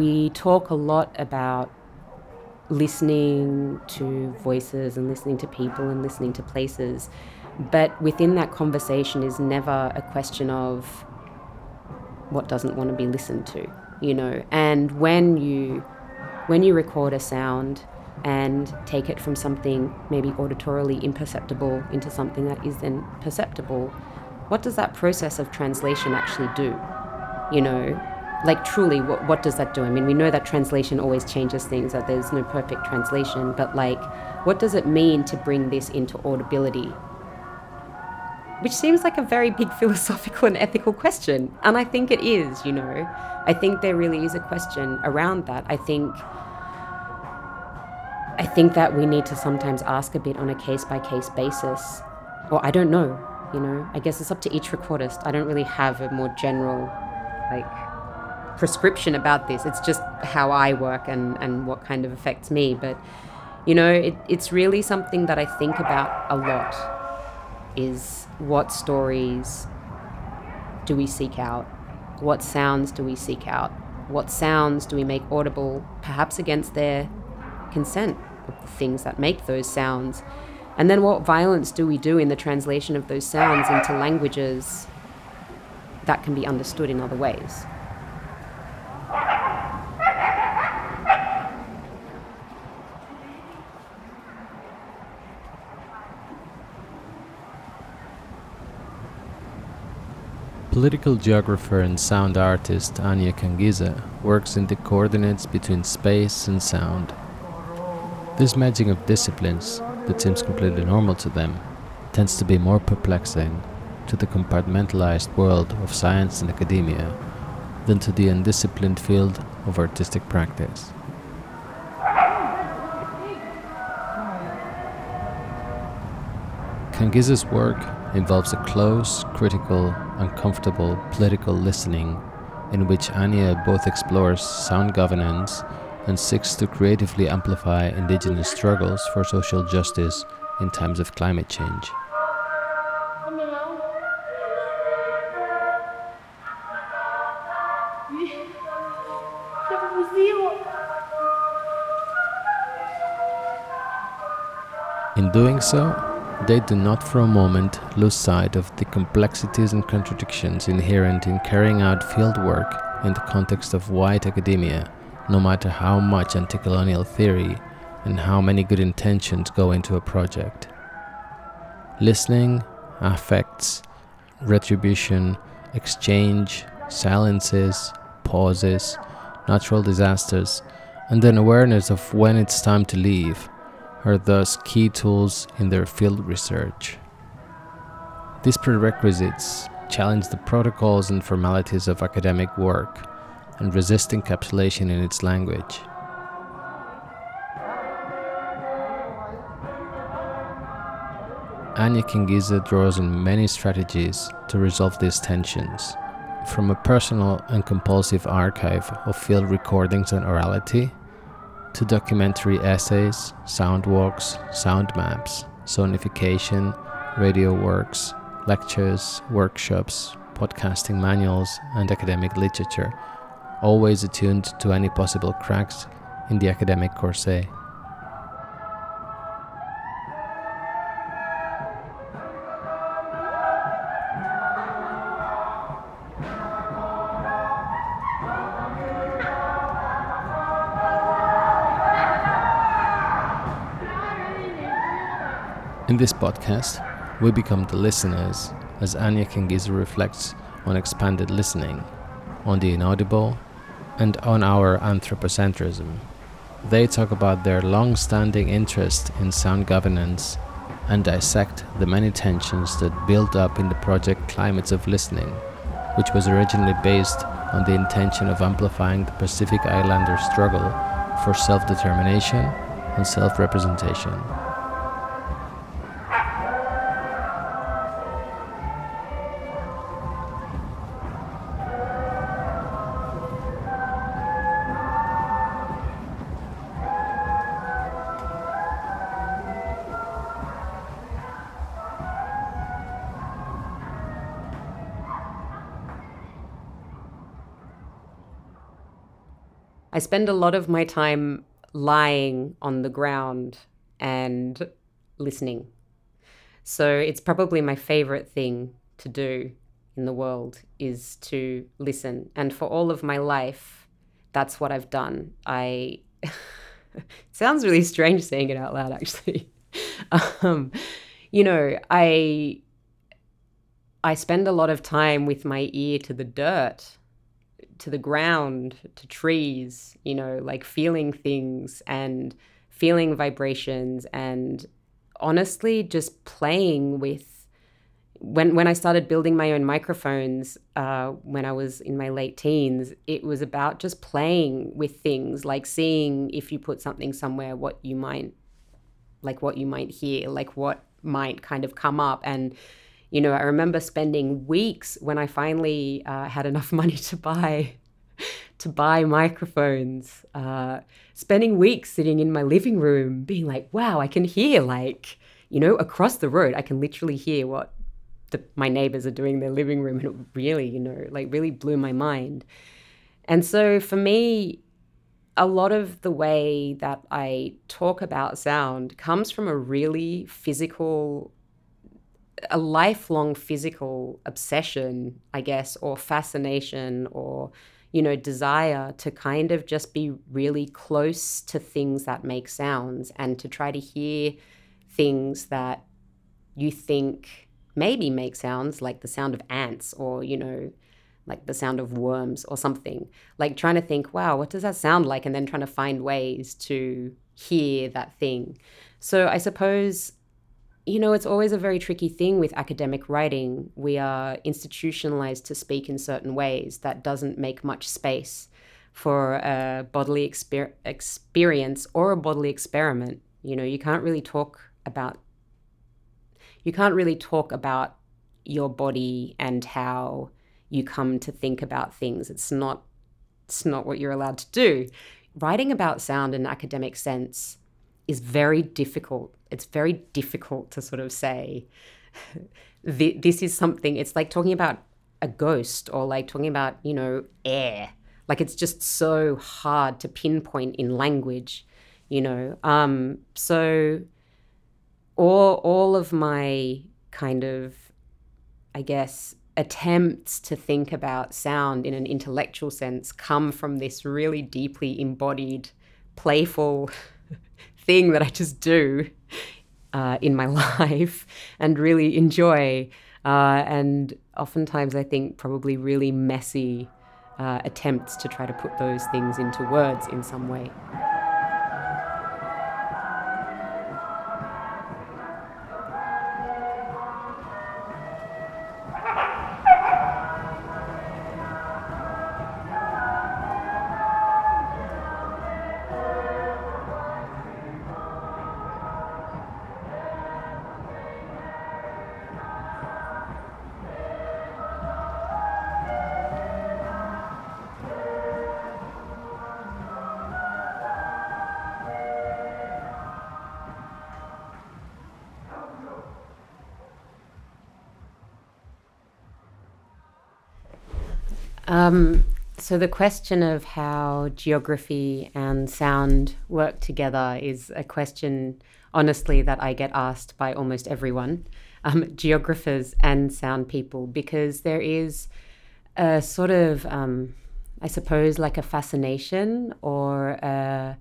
we talk a lot about listening to voices and listening to people and listening to places. But within that conversation is never a question of what doesn't want to be listened to, you know. And when you when you record a sound and take it from something maybe auditorily imperceptible into something that is then perceptible, what does that process of translation actually do? You know, like truly, what, what does that do? I mean, we know that translation always changes things, that there's no perfect translation, but like, what does it mean to bring this into audibility? Which seems like a very big philosophical and ethical question. And I think it is, you know. I think there really is a question around that. I think I think that we need to sometimes ask a bit on a case by case basis. Or I don't know, you know. I guess it's up to each recordist. I don't really have a more general like prescription about this. It's just how I work and, and what kind of affects me. But, you know, it, it's really something that I think about a lot is what stories do we seek out? What sounds do we seek out? What sounds do we make audible, perhaps against their consent of the things that make those sounds? And then what violence do we do in the translation of those sounds into languages that can be understood in other ways? Political geographer and sound artist Anja Kanngieser works in the coordinates between space and sound. This merging of disciplines that seems completely normal to them tends to be more perplexing to the compartmentalized world of science and academia than to the undisciplined field of artistic practice. Kanngieser's work involves a close, critical, uncomfortable political listening in which Anja both explores sound governance and seeks to creatively amplify indigenous struggles for social justice in times of climate change. In doing so, they do not for a moment lose sight of the complexities and contradictions inherent in carrying out fieldwork in the context of white academia, no matter how much anti colonial theory and how many good intentions go into a project. Listening, affects, retribution, exchange, silences, pauses, natural disasters, and an awareness of when it's time to leave are thus key tools in their field research. These prerequisites challenge the protocols and formalities of academic work and resist encapsulation in its language. Anja Kanngieser draws on many strategies to resolve these tensions, from a personal and compulsive archive of field recordings and orality to documentary essays, sound walks, sound maps, sonification, radio works, lectures, workshops, podcasting manuals, and academic literature, always attuned to any possible cracks in the academic corset. In this podcast, we become the listeners as Anja Kanngieser reflects on expanded listening, on the inaudible, and on our anthropocentrism. They talk about their long standing interest in sound governance and dissect the many tensions that build up in the project Climates of Listening, which was originally based on the intention of amplifying the Pacific Islander struggle for self determination and self representation. Spend a lot of my time lying on the ground and listening. So it's probably my favorite thing to do in the world is to listen. And for all of my life, that's what I've done. I sounds really strange saying it out loud actually. um, you know, I I spend a lot of time with my ear to the dirt, to the ground, to trees, you know, like feeling things and feeling vibrations and honestly just playing with when when I started building my own microphones uh, when I was in my late teens, it was about just playing with things, like seeing if you put something somewhere, what you might like, what you might hear, like what might kind of come up, and you know, I remember spending weeks when I finally uh, had enough money to buy to buy microphones, uh, spending weeks sitting in my living room, being like, "Wow, I can hear like." You know, across the road, I can literally hear what the, my neighbors are doing in their living room and it really you know like really blew my mind and so for me a lot of the way that i talk about sound comes from a really physical a lifelong physical obsession i guess or fascination or you know desire to kind of just be really close to things that make sounds and to try to hear things that you think maybe make sounds like the sound of ants or, you know, like the sound of worms or something. Like trying to think, wow, what does that sound like? And then trying to find ways to hear that thing. So I suppose, you know, it's always a very tricky thing with academic writing. We are institutionalized to speak in certain ways that doesn't make much space for a bodily exper- experience or a bodily experiment. You know, you can't really talk about you can't really talk about your body and how you come to think about things. It's not it's not what you're allowed to do. Writing about sound in an academic sense is very difficult. It's very difficult to sort of say this is something it's like talking about a ghost or like talking about, you know, air. Like it's just so hard to pinpoint in language, you know. Um so all all of my kind of I guess attempts to think about sound in an intellectual sense come from this really deeply embodied, playful thing that I just do uh, in my life and really enjoy. Uh, and oftentimes, I think probably really messy uh, attempts to try to put those things into words in some way. So the question of how geography and sound work together is a question, honestly, that I get asked by almost everyone, um, geographers and sound people, because there is a sort of, um, I suppose, like a fascination or a,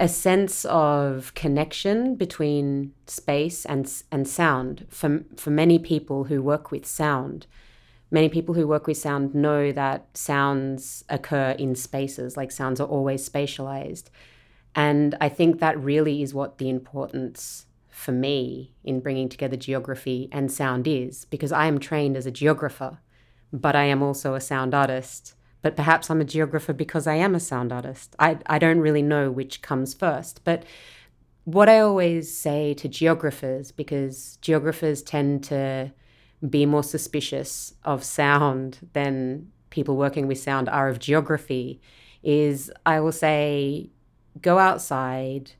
a sense of connection between space and and sound. For for many people who work with sound many people who work with sound know that sounds occur in spaces, like sounds are always spatialized. And I think that really is what the importance for me in bringing together geography and sound is, because I am trained as a geographer, but I am also a sound artist. But perhaps I'm a geographer because I am a sound artist. I, I don't really know which comes first. But what I always say to geographers, because geographers tend to be more suspicious of sound than people working with sound are of geography is I will say go outside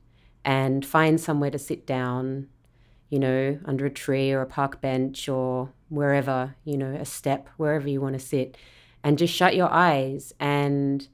and find somewhere to sit down, you know, under a tree or a park bench or wherever, you know, a step, wherever you want to sit, and just shut your eyes and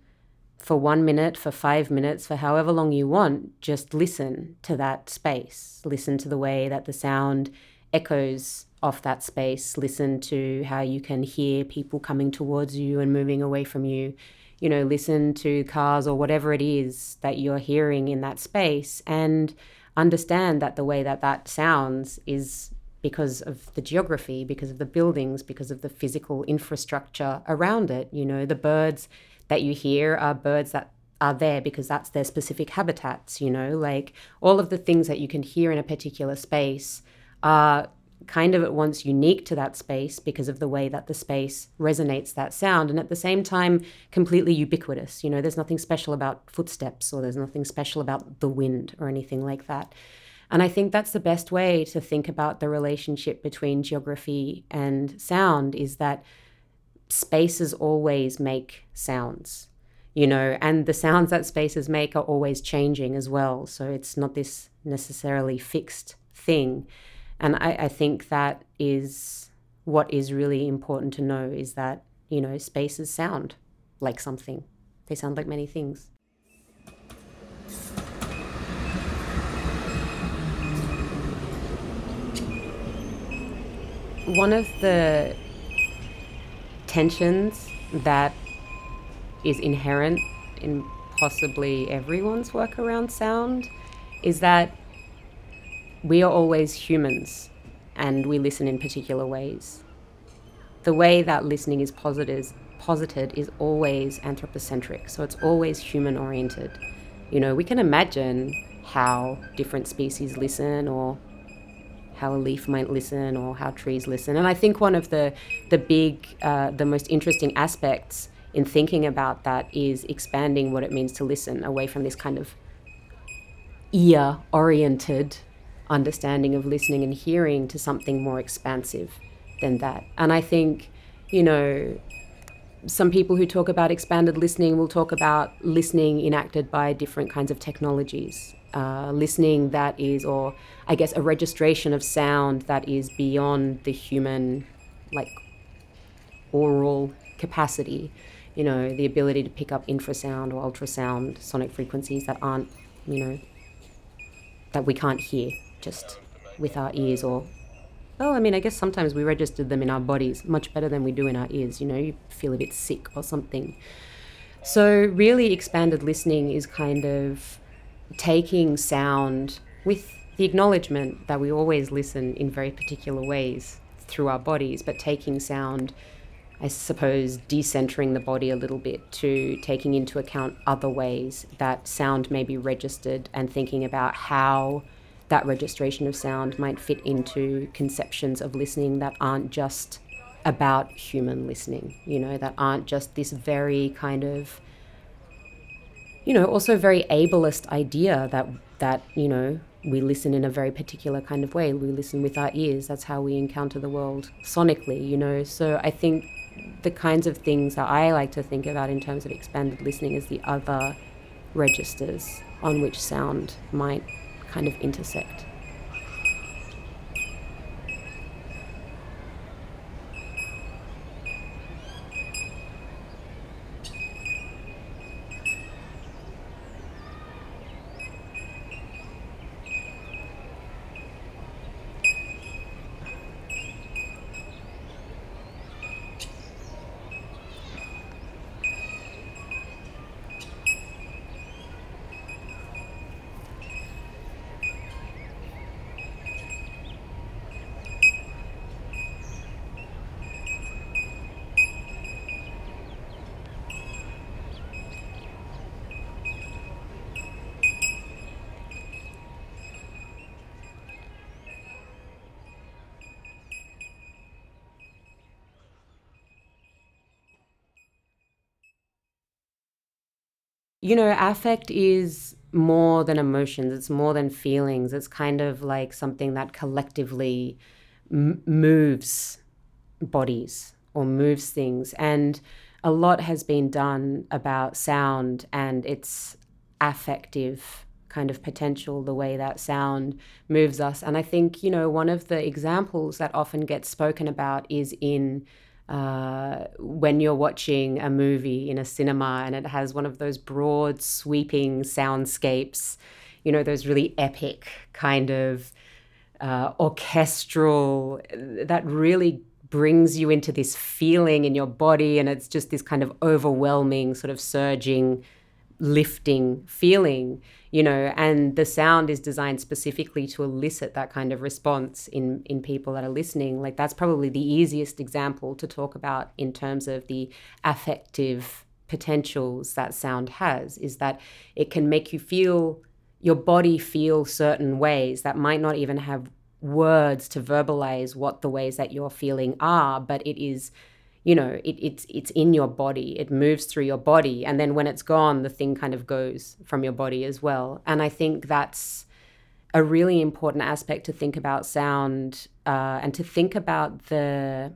for one minute, for five minutes, for however long you want, just listen to that space. Listen to the way that the sound echoes off that space. Listen to how you can hear people coming towards you and moving away from you. You know, listen to cars or whatever it is that you're hearing in that space and understand that the way that that sounds is because of the geography, because of the buildings, because of the physical infrastructure around it. You know, the birds that you hear are birds that are there because that's their specific habitats, you know, like all of the things that you can hear in a particular space are kind of at once unique to that space because of the way that the space resonates that sound and at the same time completely ubiquitous. You know there's nothing special about footsteps or there's nothing special about the wind or anything like that. And i think that's the best way to think about the relationship between geography and sound is that spaces always make sounds you know and the sounds that spaces make are always changing as well. So it's not this necessarily fixed thing and I, I think that is what is really important to know is that you know spaces sound like something. They sound like many things. One of the tensions that is inherent in possibly everyone's work around sound is that we are always humans and we listen in particular ways. The way that listening is posited, is always anthropocentric, so it's always human oriented. You know, we can imagine how different species listen or how a leaf might listen or how trees listen. And I think one of the the big, uh, the most interesting aspects in thinking about that is expanding what it means to listen away from this kind of ear oriented understanding of listening and hearing to something more expansive than that. And I think, you know, some people who talk about expanded listening will talk about listening enacted by different kinds of technologies uh, listening that is, or I guess a registration of sound that is beyond the human, like, oral capacity. You know, the ability to pick up infrasound or ultrasound sonic frequencies that aren't, you know, that we can't hear just with our ears or well, I mean, I guess sometimes we register them in our bodies much better than we do in our ears. You know, you feel a bit sick or something. So, really, expanded listening is kind of taking sound with the acknowledgement that we always listen in very particular ways through our bodies, but taking sound, I suppose, decentering the body a little bit to taking into account other ways that sound may be registered and thinking about how that registration of sound might fit into conceptions of listening that aren't just about human listening, you know, that aren't just this very kind of you know, also very ableist idea that that you know we listen in a very particular kind of way. We listen with our ears. That's how we encounter the world sonically, you know. So I think the kinds of things that I like to think about in terms of expanded listening is the other registers on which sound might kind of intersect. You know, affect is more than emotions, it's more than feelings. It's kind of like something that collectively m- moves bodies or moves things. And a lot has been done about sound and its affective kind of potential, the way that sound moves us. And I think, you know, one of the examples that often gets spoken about is in uh, when you're watching a movie in a cinema and it has one of those broad, sweeping soundscapes, you know, those really epic kind of uh, orchestral, that really brings you into this feeling in your body. And it's just this kind of overwhelming, sort of surging, lifting feeling you know and the sound is designed specifically to elicit that kind of response in in people that are listening. Like that's probably the easiest example to talk about in terms of the affective potentials that sound has is that it can make you feel your body feel certain ways that might not even have words to verbalize what the ways that you're feeling are but it is you know it, it's it's in your body. It moves through your body. And then when it's gone the thing kind of goes from your body as well. And i think that's a really important aspect to think about sound uh, and to think about the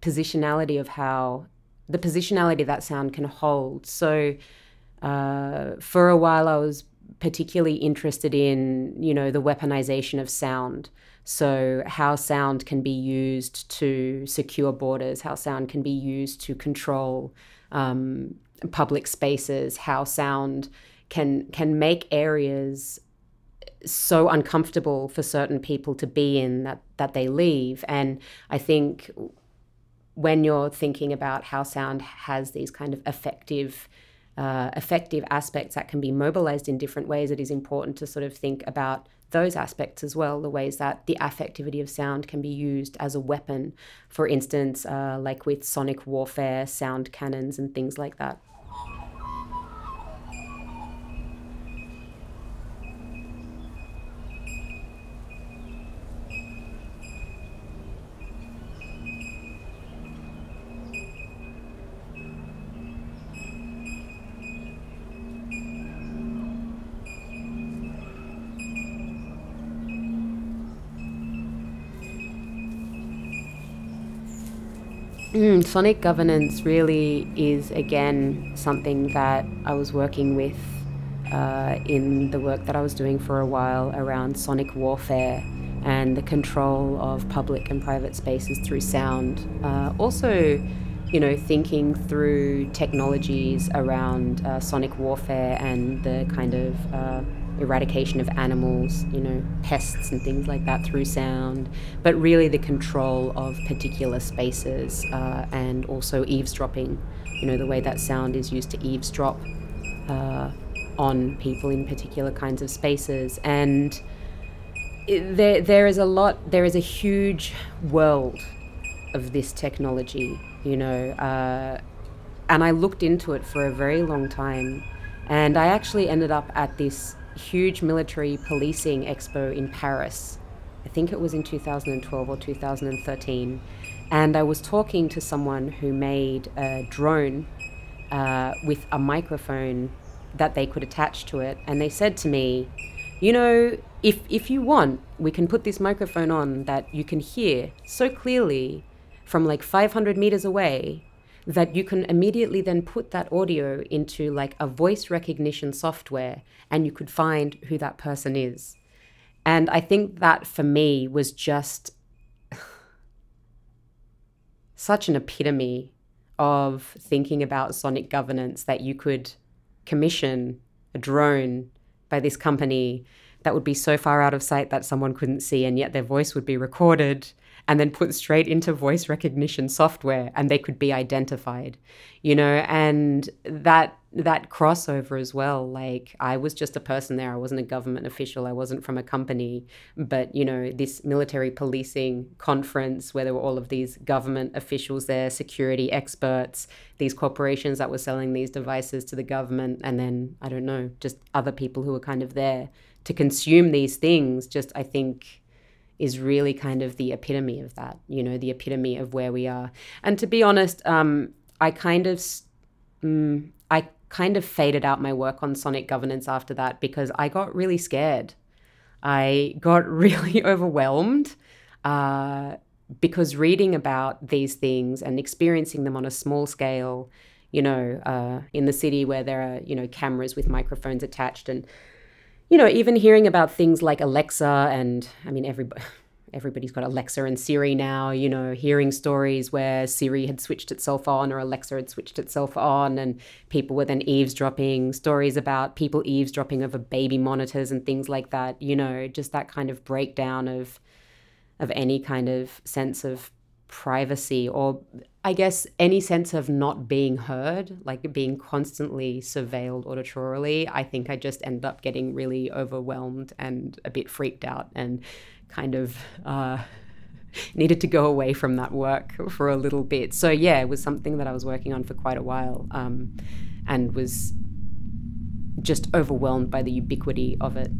positionality of how the positionality that sound can hold. So uh, for a while i was particularly interested in you know the weaponization of sound so, how sound can be used to secure borders, how sound can be used to control um, public spaces, how sound can can make areas so uncomfortable for certain people to be in that that they leave. And I think when you're thinking about how sound has these kind of effective uh, effective aspects that can be mobilized in different ways, it is important to sort of think about those aspects as well, the ways that the affectivity of sound can be used as a weapon, for instance, uh, like with sonic warfare, sound cannons, and things like that. Mm, sonic governance really is, again, something that I was working with uh, in the work that I was doing for a while around sonic warfare and the control of public and private spaces through sound. Uh, also, you know, thinking through technologies around uh, sonic warfare and the kind of uh, eradication of animals, you know, pests and things like that through sound, but really the control of particular spaces uh, and also eavesdropping, you know, the way that sound is used to eavesdrop uh, on people in particular kinds of spaces. And there, there is a lot, there is a huge world of this technology, you know, uh, and I looked into it for a very long time. And I actually ended up at this huge military policing expo in Paris. I think it was in 2012 or 2013. And I was talking to someone who made a drone uh, with a microphone that they could attach to it. And they said to me, you know, if, if you want, we can put this microphone on that you can hear so clearly from like 500 meters away that you can immediately then put that audio into like a voice recognition software and you could find who that person is. And I think that for me was just such an epitome of thinking about sonic governance that you could commission a drone by this company that would be so far out of sight that someone couldn't see, and yet their voice would be recorded and then put straight into voice recognition software and they could be identified you know? And that that crossover as well like i was just a person there. I wasn't a government official. I wasn't from a company. But you know this military policing conference where there were all of these government officials there security experts these corporations that were selling these devices to the government and then i don't know just other people who were kind of there to consume these things just i think is really kind of the epitome of that, you know, the epitome of where we are. And to be honest, um, I kind of, mm, I kind of faded out my work on sonic governance after that because I got really scared. I got really overwhelmed uh, because reading about these things and experiencing them on a small scale, you know, uh, in the city where there are, you know, cameras with microphones attached and you know, even hearing about things like Alexa and I mean, everybody, everybody's got Alexa and Siri now, you know, hearing stories where Siri had switched itself on or Alexa had switched itself on, and people were then eavesdropping, stories about people eavesdropping over baby monitors and things like that, you know, just that kind of breakdown of of any kind of sense of privacy or I guess any sense of not being heard, like being constantly surveilled auditorily, I think I just ended up getting really overwhelmed and a bit freaked out and kind of uh, needed to go away from that work for a little bit. So, yeah, it was something that I was working on for quite a while um, and was just overwhelmed by the ubiquity of it.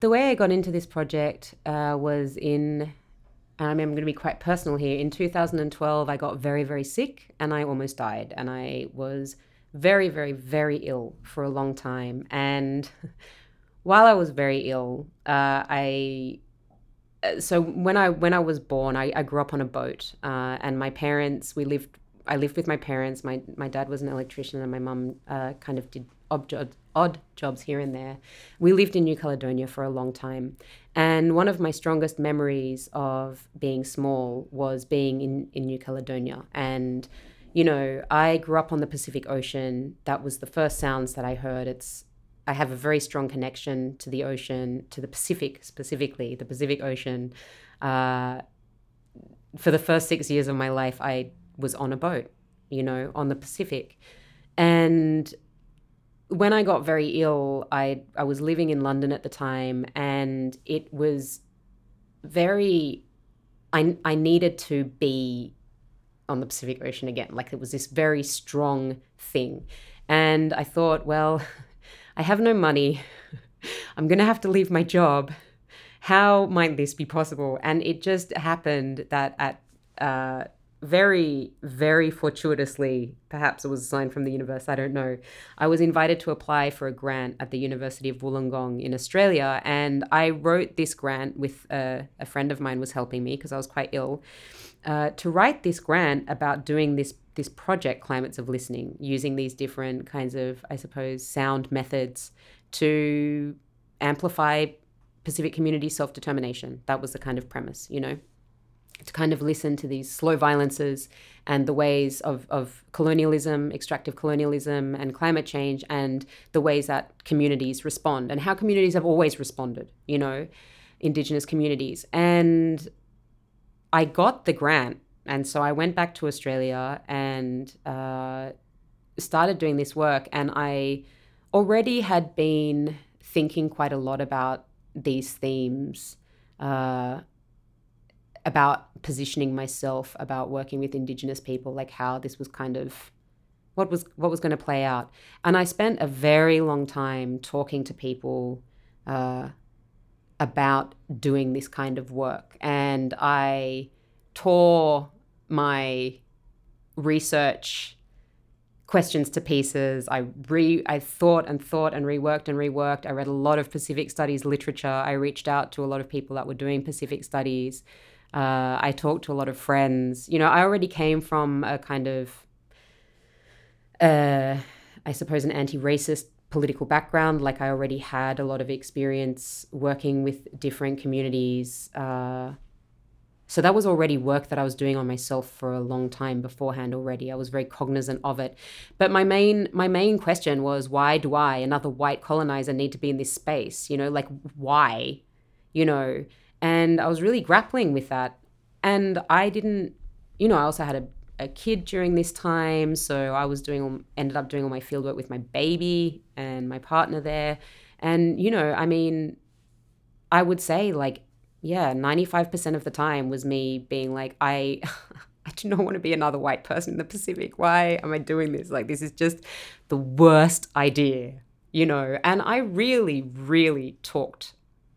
The way I got into this project uh, was in, I mean, I'm going to be quite personal here. In 2012, I got very, very sick and I almost died. And I was very, very, very ill for a long time. And while I was very ill, uh, I uh, so when I when I was born, I, I grew up on a boat, uh, and my parents we lived. I lived with my parents. My my dad was an electrician, and my mum uh, kind of did odd, odd jobs here and there. We lived in New Caledonia for a long time. And one of my strongest memories of being small was being in, in New Caledonia. And, you know, I grew up on the Pacific Ocean. That was the first sounds that I heard. It's I have a very strong connection to the ocean, to the Pacific specifically, the Pacific Ocean. Uh, for the first six years of my life, I was on a boat, you know, on the Pacific. And when I got very ill, I I was living in London at the time, and it was very. I I needed to be on the Pacific Ocean again. Like it was this very strong thing, and I thought, well, I have no money. I'm gonna have to leave my job. How might this be possible? And it just happened that at uh, very, very fortuitously, perhaps it was a sign from the universe, I don't know. I was invited to apply for a grant at the University of Wollongong in Australia. And I wrote this grant with a, a friend of mine was helping me because I was quite ill. Uh, to write this grant about doing this this project climates of listening using these different kinds of i suppose sound methods to amplify pacific community self-determination that was the kind of premise you know to kind of listen to these slow violences and the ways of, of colonialism, extractive colonialism, and climate change, and the ways that communities respond, and how communities have always responded, you know, Indigenous communities. And I got the grant. And so I went back to Australia and uh, started doing this work. And I already had been thinking quite a lot about these themes. Uh, about positioning myself, about working with Indigenous people, like how this was kind of what was what was going to play out. And I spent a very long time talking to people uh, about doing this kind of work, and I tore my research questions to pieces. I re I thought and thought and reworked and reworked. I read a lot of Pacific studies literature. I reached out to a lot of people that were doing Pacific studies. Uh, I talked to a lot of friends. You know, I already came from a kind of, uh, I suppose, an anti racist political background. Like, I already had a lot of experience working with different communities. Uh, so that was already work that I was doing on myself for a long time beforehand already. I was very cognizant of it. But my main my main question was why do I, another white colonizer, need to be in this space? You know, like why? You know, and I was really grappling with that. And I didn't, you know, I also had a, a kid during this time. So I was doing, ended up doing all my fieldwork with my baby and my partner there. And, you know, I mean, I would say like, yeah, 95% of the time was me being like, I. I do not want to be another white person in the Pacific. Why am I doing this? Like, this is just the worst idea, you know? And I really, really talked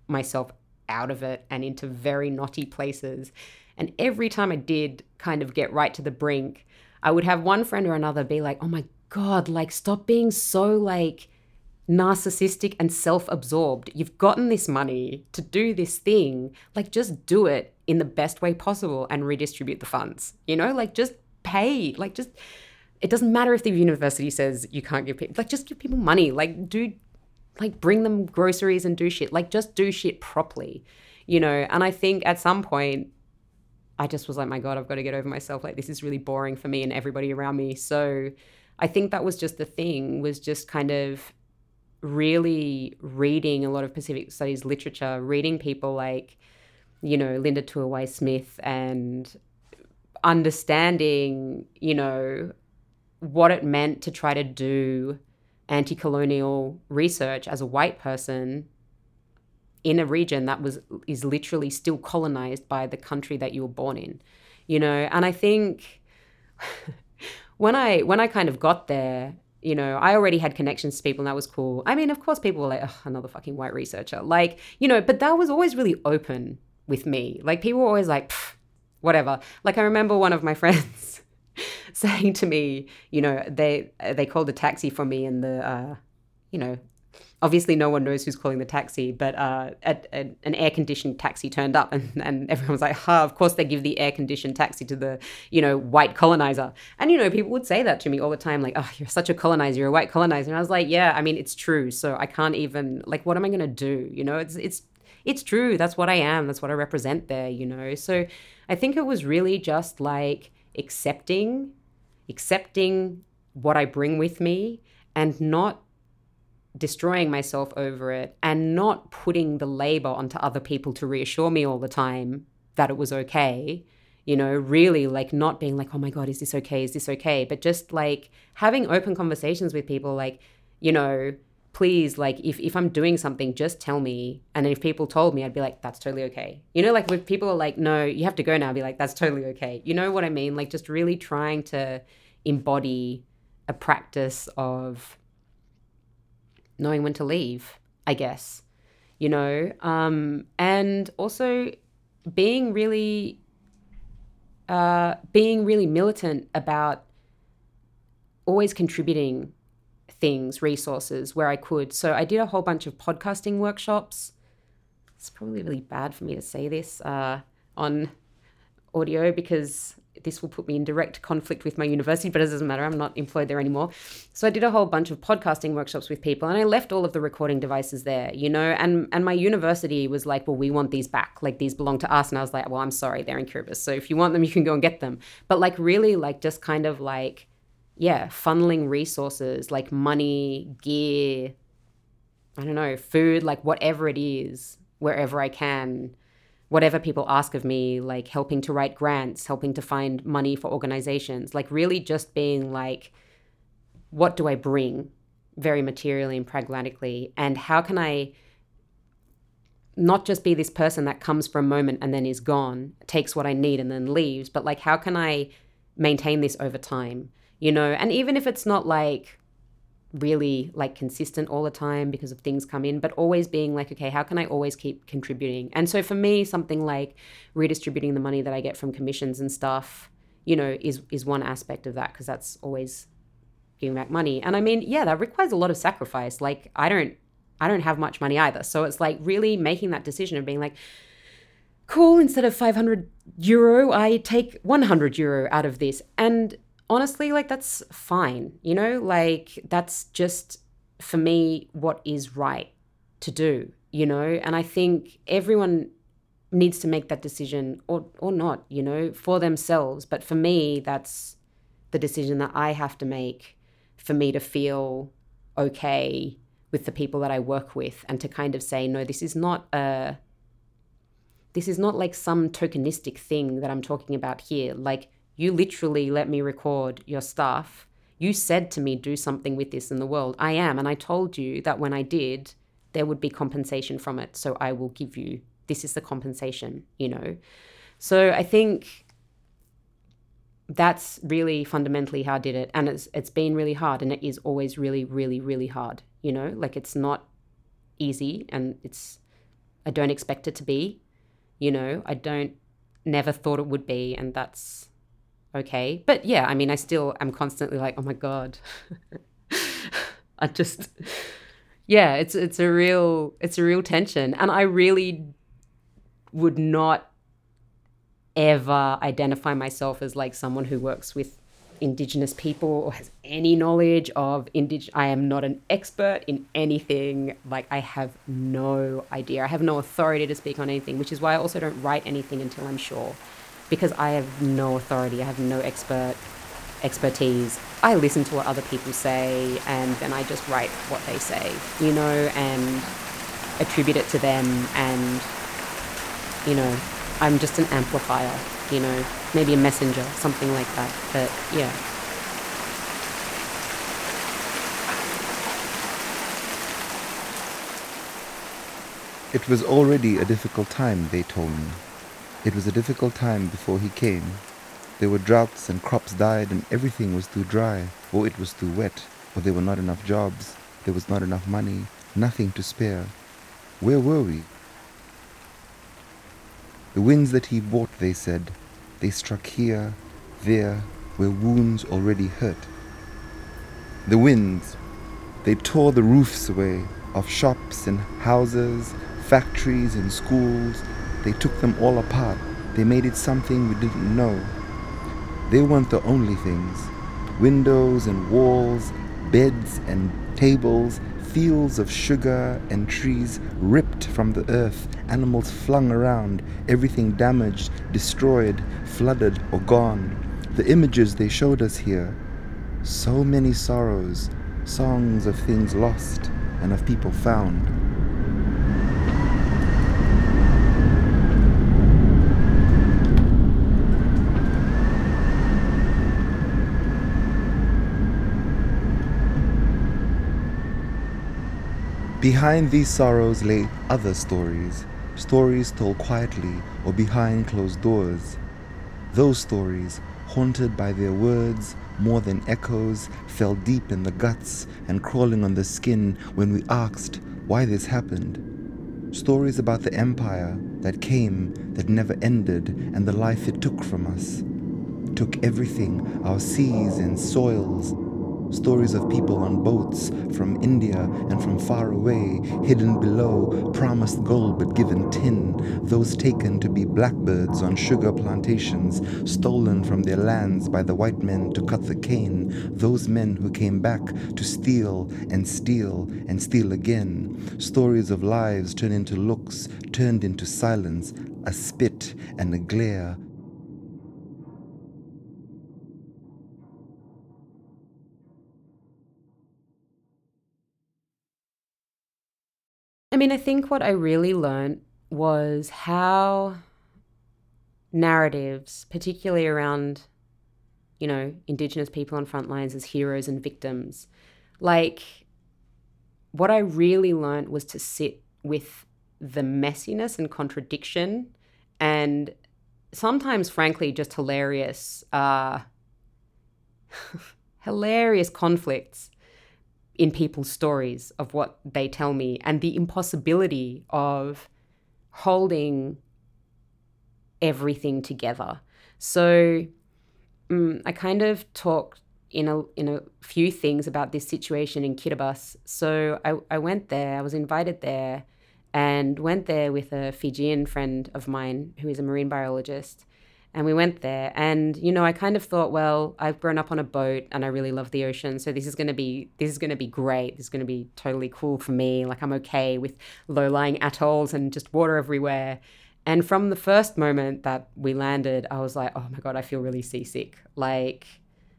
myself out of it and into very knotty places. And every time I did kind of get right to the brink, I would have one friend or another be like, oh my God, like, stop being so like narcissistic and self absorbed. You've gotten this money to do this thing. Like, just do it in the best way possible and redistribute the funds. You know, like, just pay. Like, just, it doesn't matter if the university says you can't give people, like, just give people money. Like, do like bring them groceries and do shit. Like just do shit properly, you know. And I think at some point, I just was like, my God, I've got to get over myself. Like this is really boring for me and everybody around me. So I think that was just the thing. Was just kind of really reading a lot of Pacific Studies literature, reading people like, you know, Linda Tuhiwai Smith and understanding, you know, what it meant to try to do anti colonial research as a white person in a region that was is literally still colonized by the country that you were born in you know? And i think when i when i kind of got there you know i already had connections to people and that was cool. I mean of course people were like another fucking white researcher. Like you know but that was always really open with me. Like people were always like whatever. Like i remember one of my friends saying to me, you know, they they called a taxi for me, and the, uh, you know, obviously no one knows who's calling the taxi, but uh, a, an air conditioned taxi turned up, and, and everyone was like, "Ha! Of course they give the air conditioned taxi to the you know white colonizer." And you know, people would say that to me all the time, like, "Oh, you're such a colonizer, you're a white colonizer," and I was like, "Yeah, I mean, it's true. So I can't even like, what am I gonna do? You know, it's it's it's true. That's what I am. That's what I represent there. You know, so I think it was really just like accepting accepting what I bring with me and not destroying myself over it and not putting the labor onto other people to reassure me all the time that it was okay. You know, really like not being like, oh my God, is this okay? Is this okay? But just like having open conversations with people, like, you know, please, like, if, if I'm doing something, just tell me. And if people told me, I'd be like, that's totally okay. You know, like, if people are like, no, you have to go now, I'd be like, that's totally okay. You know what I mean? Like, just really trying to embody a practice of knowing when to leave, I guess, you know, um, and also being really uh, being really militant about always contributing things, resources where I could. So I did a whole bunch of podcasting workshops. It's probably really bad for me to say this uh, on audio because this will put me in direct conflict with my university, but it doesn't matter. I'm not employed there anymore. So I did a whole bunch of podcasting workshops with people and I left all of the recording devices there, you know, and and my university was like, well, we want these back. Like these belong to us. And I was like, well, I'm sorry, they're in Kiribati. So if you want them, you can go and get them. But like really like just kind of like, yeah, funneling resources like money, gear, I don't know, food, like whatever it is, wherever I can whatever people ask of me, like helping to write grants, helping to find money for organizations, like really just being like, what do I bring very materially and pragmatically? And how can I not just be this person that comes for a moment and then is gone, takes what I need and then leaves, but like, how can I maintain this over time? You know, and even if it's not like, really like consistent all the time because of things come in, but always being like, okay, how can I always keep contributing? And so for me, something like redistributing the money that I get from commissions and stuff, you know, is is one aspect of that because that's always giving back money. And I mean, yeah, that requires a lot of sacrifice. Like I don't I don't have much money either. So it's like really making that decision of being like, cool, instead of 500 euro, I take 100 euro out of this. And honestly, like that's fine, you know, like that's just for me what is right to do, you know, and I think everyone needs to make that decision or or not, you know, for themselves. But for me, that's the decision that I have to make for me to feel okay with the people that I work with and to kind of say, no, this is not a this is not like some tokenistic thing that I'm talking about here. Like you literally let me record your stuff. You said to me, do something with this in the world. I am. And I told you that when I did, there would be compensation from it. So I will give you, this is the compensation, you know? So I think that's really fundamentally how I did it. And it's, it's been really hard. And it is always really, really, really hard, you know? Like it's not easy and it's, I don't expect it to be, you know? I don't, never thought it would be. And that's, okay. But yeah, I mean, I still am constantly like, oh my god, I just, yeah, it's it's a real it's a real tension, and I really would not ever identify myself as like someone who works with indigenous people or has any knowledge of indig I am not an expert in anything. Like I have no idea. I have no authority to speak on anything which is why I also don't write anything until I'm sure because I have no authority, I have no expert expertise. I listen to what other people say and then I just write what they say, you know, and attribute it to them and you know, I'm just an amplifier, you know, maybe a messenger, something like that. But yeah. It was already a difficult time, they told me. It was a difficult time before he came. There were droughts and crops died and everything was too dry, or it was too wet, or there were not enough jobs, there was not enough money, nothing to spare. Where were we? The winds that he brought, they said, they struck here, there, where wounds already hurt. The winds, they tore the roofs away of shops and houses, factories and schools, they took them all apart. They made it something we didn't know. They weren't the only things. Windows and walls, beds and tables, fields of sugar and trees ripped from the earth, animals flung around, everything damaged, destroyed, flooded, or gone. The images they showed us here. So many sorrows, songs of things lost and of people found. Behind these sorrows lay other stories, stories told quietly or behind closed doors. Those stories, haunted by their words more than echoes, fell deep in the guts and crawling on the skin when we asked why this happened. Stories about the empire that came, that never ended, and the life it took from us. took everything, our seas and soils, Stories of people on boats from India and from far away, hidden below, promised gold but given tin, those taken to be blackbirds on sugar plantations, stolen from their lands by the white men to cut the cane, those men who came back to steal and steal and steal again. Stories of lives turned into looks, turned into silence, a spit and a glare I mean, I think what I really learned was how narratives, particularly around, you know, Indigenous people on front lines as heroes and victims, like what I really learned was to sit with the messiness and contradiction and sometimes, frankly, just hilarious, uh, hilarious conflicts in people's stories of what they tell me and the impossibility of holding everything together. So um, I kind of talked in a in a few things about this situation in Kiribati. So I, I went there, I was invited there and went there with a Fijian friend of mine who is a marine biologist and we went there. And you know i kind of thought well i've grown up on a boat and i really love the ocean so this is going to be this is going to be great. This is going to be totally cool for me. Like i'm okay with low-lying atolls and just water everywhere. And from the first moment that we landed i was like oh my god i feel really seasick. Like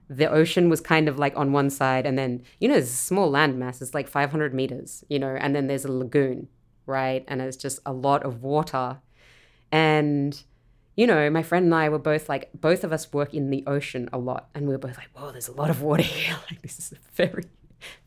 the ocean was kind of like on one side and then you know there's a small landmass it's like 500 meters you know and then there's a lagoon right? And it's just a lot of water. And you know, my friend and I were both like, both of us work in the ocean a lot. And we were both like, whoa, there's a lot of water here. Like, this is a very,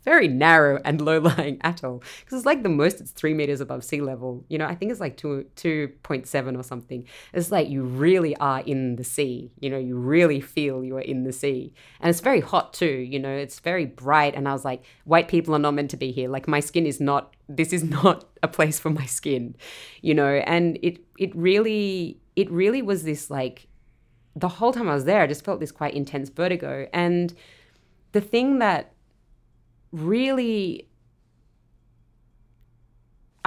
very narrow and low lying atoll. Because it's like the most, it's three meters above sea level. You know, I think it's like two, 2.7 or something. It's like you really are in the sea. You know, you really feel you are in the sea. And it's very hot too. You know, it's very bright. And I was like, white people are not meant to be here. Like, my skin is not, this is not a place for my skin, you know, and it, it really, it really was this like the whole time I was there, I just felt this quite intense vertigo. And the thing that really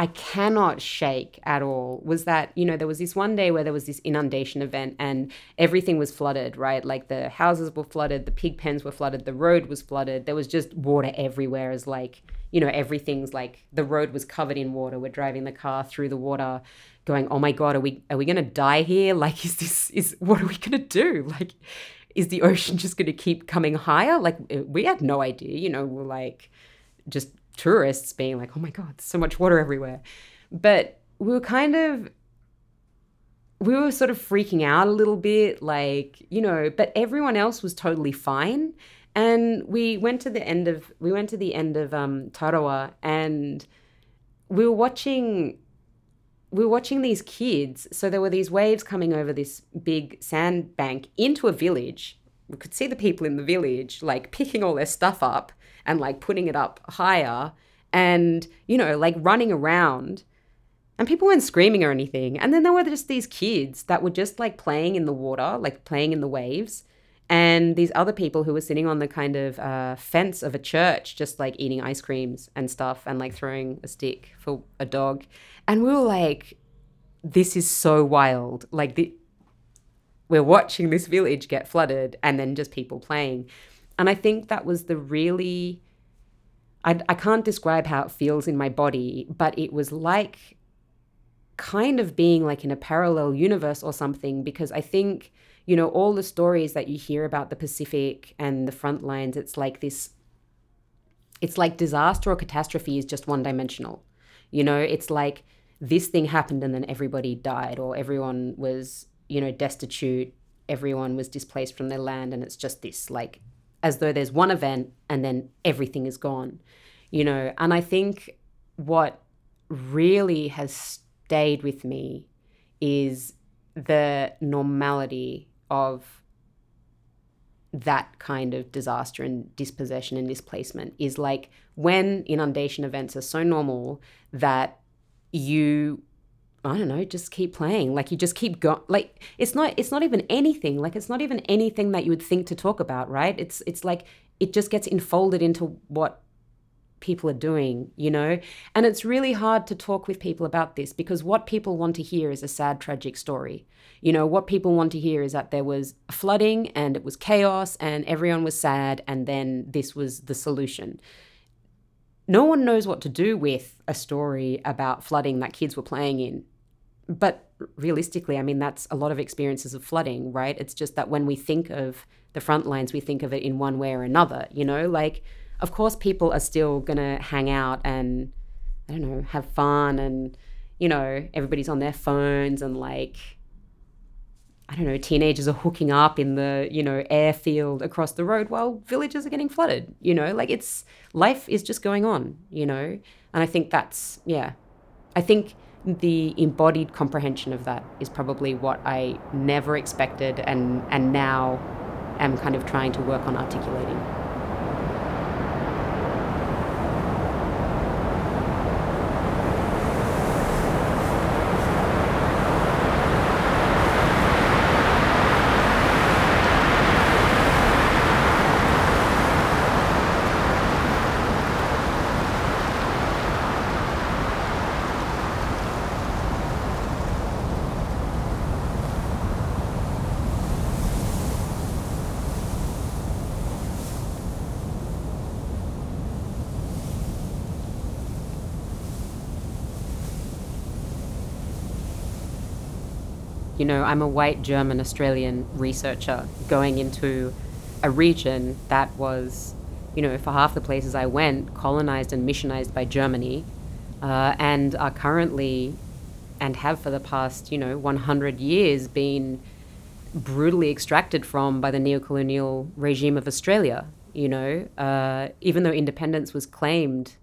I cannot shake at all was that, you know, there was this one day where there was this inundation event and everything was flooded, right? Like the houses were flooded, the pig pens were flooded, the road was flooded. There was just water everywhere as like, you know, everything's like the road was covered in water. We're driving the car through the water going, oh my God, are we, are we going to die here? Like, is this, is, what are we going to do? Like, is the ocean just going to keep coming higher? Like, uh, we had no idea, you know, we're like just tourists being like, oh my God, so much water everywhere. But we were kind of, we were sort of freaking out a little bit, like, you know, but everyone else was totally fine. And we went to the end of, we went to the end of um, Tarawa and we were watching we were watching these kids. So there were these waves coming over this big sandbank into a village. We could see the people in the village like picking all their stuff up and like putting it up higher and, you know, like running around. And people weren't screaming or anything. And then there were just these kids that were just like playing in the water, like playing in the waves. And these other people who were sitting on the kind of uh, fence of a church, just like eating ice creams and stuff and like throwing a stick for a dog. And we were like, this is so wild. Like, the, we're watching this village get flooded and then just people playing. And I think that was the really, I, I can't describe how it feels in my body, but it was like kind of being like in a parallel universe or something because I think, you know, all the stories that you hear about the Pacific and the front lines, it's like this, it's like disaster or catastrophe is just one dimensional. You know, it's like this thing happened and then everybody died or everyone was you know destitute everyone was displaced from their land and it's just this like as though there's one event and then everything is gone you know and i think what really has stayed with me is the normality of that kind of disaster and dispossession and displacement is like when inundation events are so normal that you I don't know, just keep playing. Like you just keep going. Like it's not it's not even anything. Like it's not even anything that you would think to talk about, right? It's it's like it just gets enfolded into what people are doing, you know? And it's really hard to talk with people about this because what people want to hear is a sad tragic story. You know, what people want to hear is that there was flooding and it was chaos and everyone was sad and then this was the solution no one knows what to do with a story about flooding that kids were playing in. But realistically, I mean, that's a lot of experiences of flooding, right? It's just that when we think of the front lines, we think of it in one way or another, you know? Like, of course, people are still going to hang out and, I don't know, have fun and, you know, everybody's on their phones and like, I don't know, teenagers are hooking up in the, you know, airfield across the road while villages are getting flooded, you know, like it's life is just going on, you know. And I think that's, yeah, I think the embodied comprehension of that is probably what I never expected and, and now am kind of trying to work on articulating. You know, I'm a white German Australian researcher going into a region that was, you know, for half the places I went, colonized and missionized by Germany, uh, and are currently, and have for the past, you know, 100 years been brutally extracted from by the neocolonial regime of Australia. You know, uh, even though independence was claimed,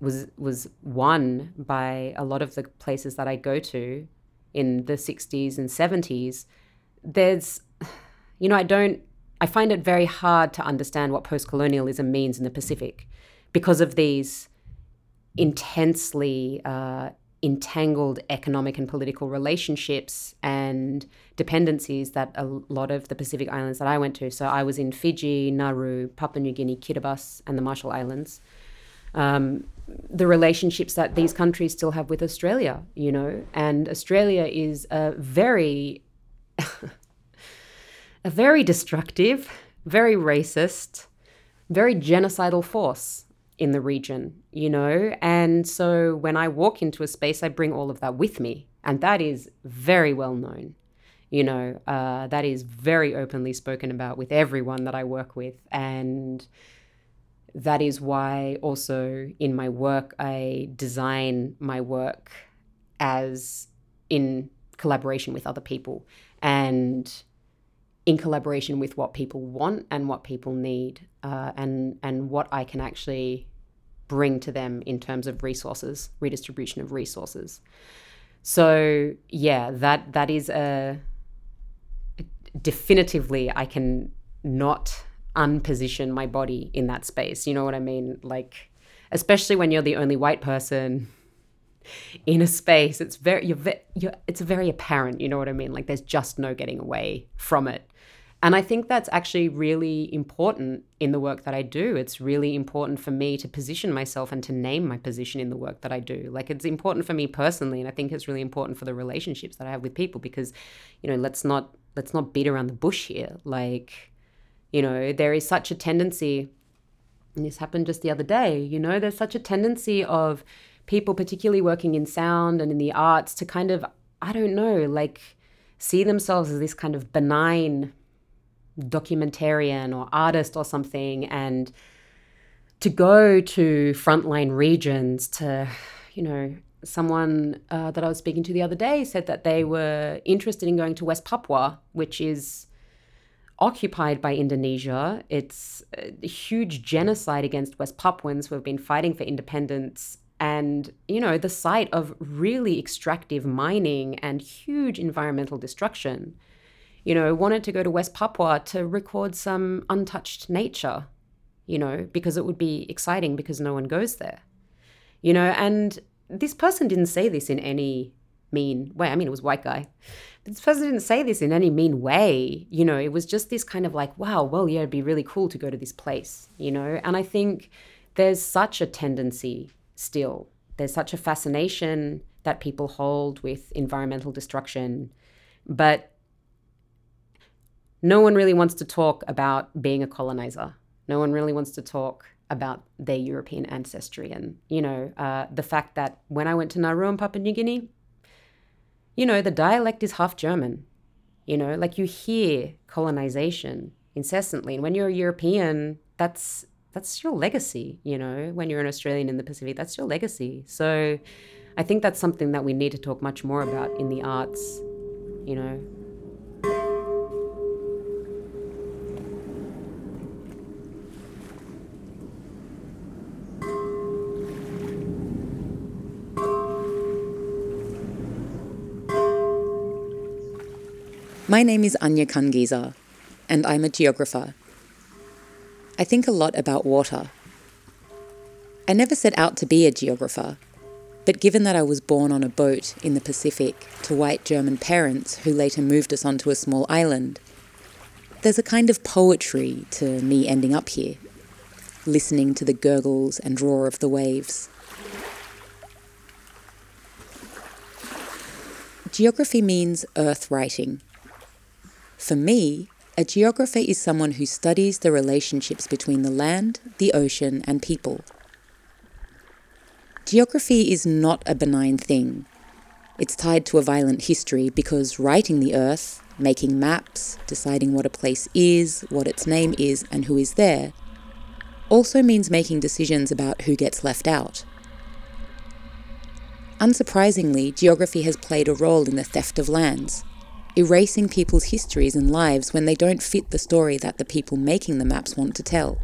was was won by a lot of the places that I go to, in the 60s and 70s, there's, you know, I don't, I find it very hard to understand what post colonialism means in the Pacific because of these intensely uh, entangled economic and political relationships and dependencies that a lot of the Pacific islands that I went to. So I was in Fiji, Nauru, Papua New Guinea, Kiribati, and the Marshall Islands. Um, the relationships that these countries still have with Australia, you know, and Australia is a very, a very destructive, very racist, very genocidal force in the region, you know, and so when I walk into a space, I bring all of that with me, and that is very well known. You know, uh, that is very openly spoken about with everyone that I work with, and that is why also in my work I design my work as in collaboration with other people and in collaboration with what people want and what people need uh, and and what I can actually bring to them in terms of resources redistribution of resources. So yeah that that is a definitively I can not unposition my body in that space. You know what I mean? Like, especially when you're the only white person in a space, it's very you're, you're it's very apparent. You know what I mean? Like, there's just no getting away from it. And I think that's actually really important in the work that I do. It's really important for me to position myself and to name my position in the work that I do. Like it's important for me personally and I think it's really important for the relationships that I have with people because you know, let's not let's not beat around the bush here. Like you know, there is such a tendency, and this happened just the other day, you know, there's such a tendency of people, particularly working in sound and in the arts, to kind of, I don't know, like see themselves as this kind of benign documentarian or artist or something and to go to frontline regions to you know someone uh, that i was speaking to the other day said that they were interested in going to west papua which is occupied by Indonesia. It's a huge genocide against West Papuans who have been fighting for independence and, you know, the site of really extractive mining and huge environmental destruction. You know, wanted to go to West Papua to record some untouched nature, you know, because it would be exciting because no one goes there. You know, and this person didn't say this in any mean way. I mean, it was white guy. This person didn't say this in any mean way. You know, it was just this kind of like, wow, well, yeah, it'd be really cool to go to this place, you know? And I think there's such a tendency still, there's such a fascination that people hold with environmental destruction. But no one really wants to talk about being a colonizer. No one really wants to talk about their European ancestry. And, you know, uh, the fact that when I went to Nauru and Papua New Guinea, you know, the dialect is half German. You know, like you hear colonization incessantly. And when you're a European, that's that's your legacy, you know, when you're an Australian in the Pacific, that's your legacy. So I think that's something that we need to talk much more about in the arts, you know. My name is Anja Kanngieser, and I'm a geographer. I think a lot about water. I never set out to be a geographer, but given that I was born on a boat in the Pacific to white German parents who later moved us onto a small island, there's a kind of poetry to me ending up here, listening to the gurgles and roar of the waves. Geography means earth writing for me, a geographer is someone who studies the relationships between the land, the ocean, and people. Geography is not a benign thing. It's tied to a violent history because writing the earth, making maps, deciding what a place is, what its name is, and who is there, also means making decisions about who gets left out. Unsurprisingly, geography has played a role in the theft of lands erasing people's histories and lives when they don't fit the story that the people making the maps want to tell.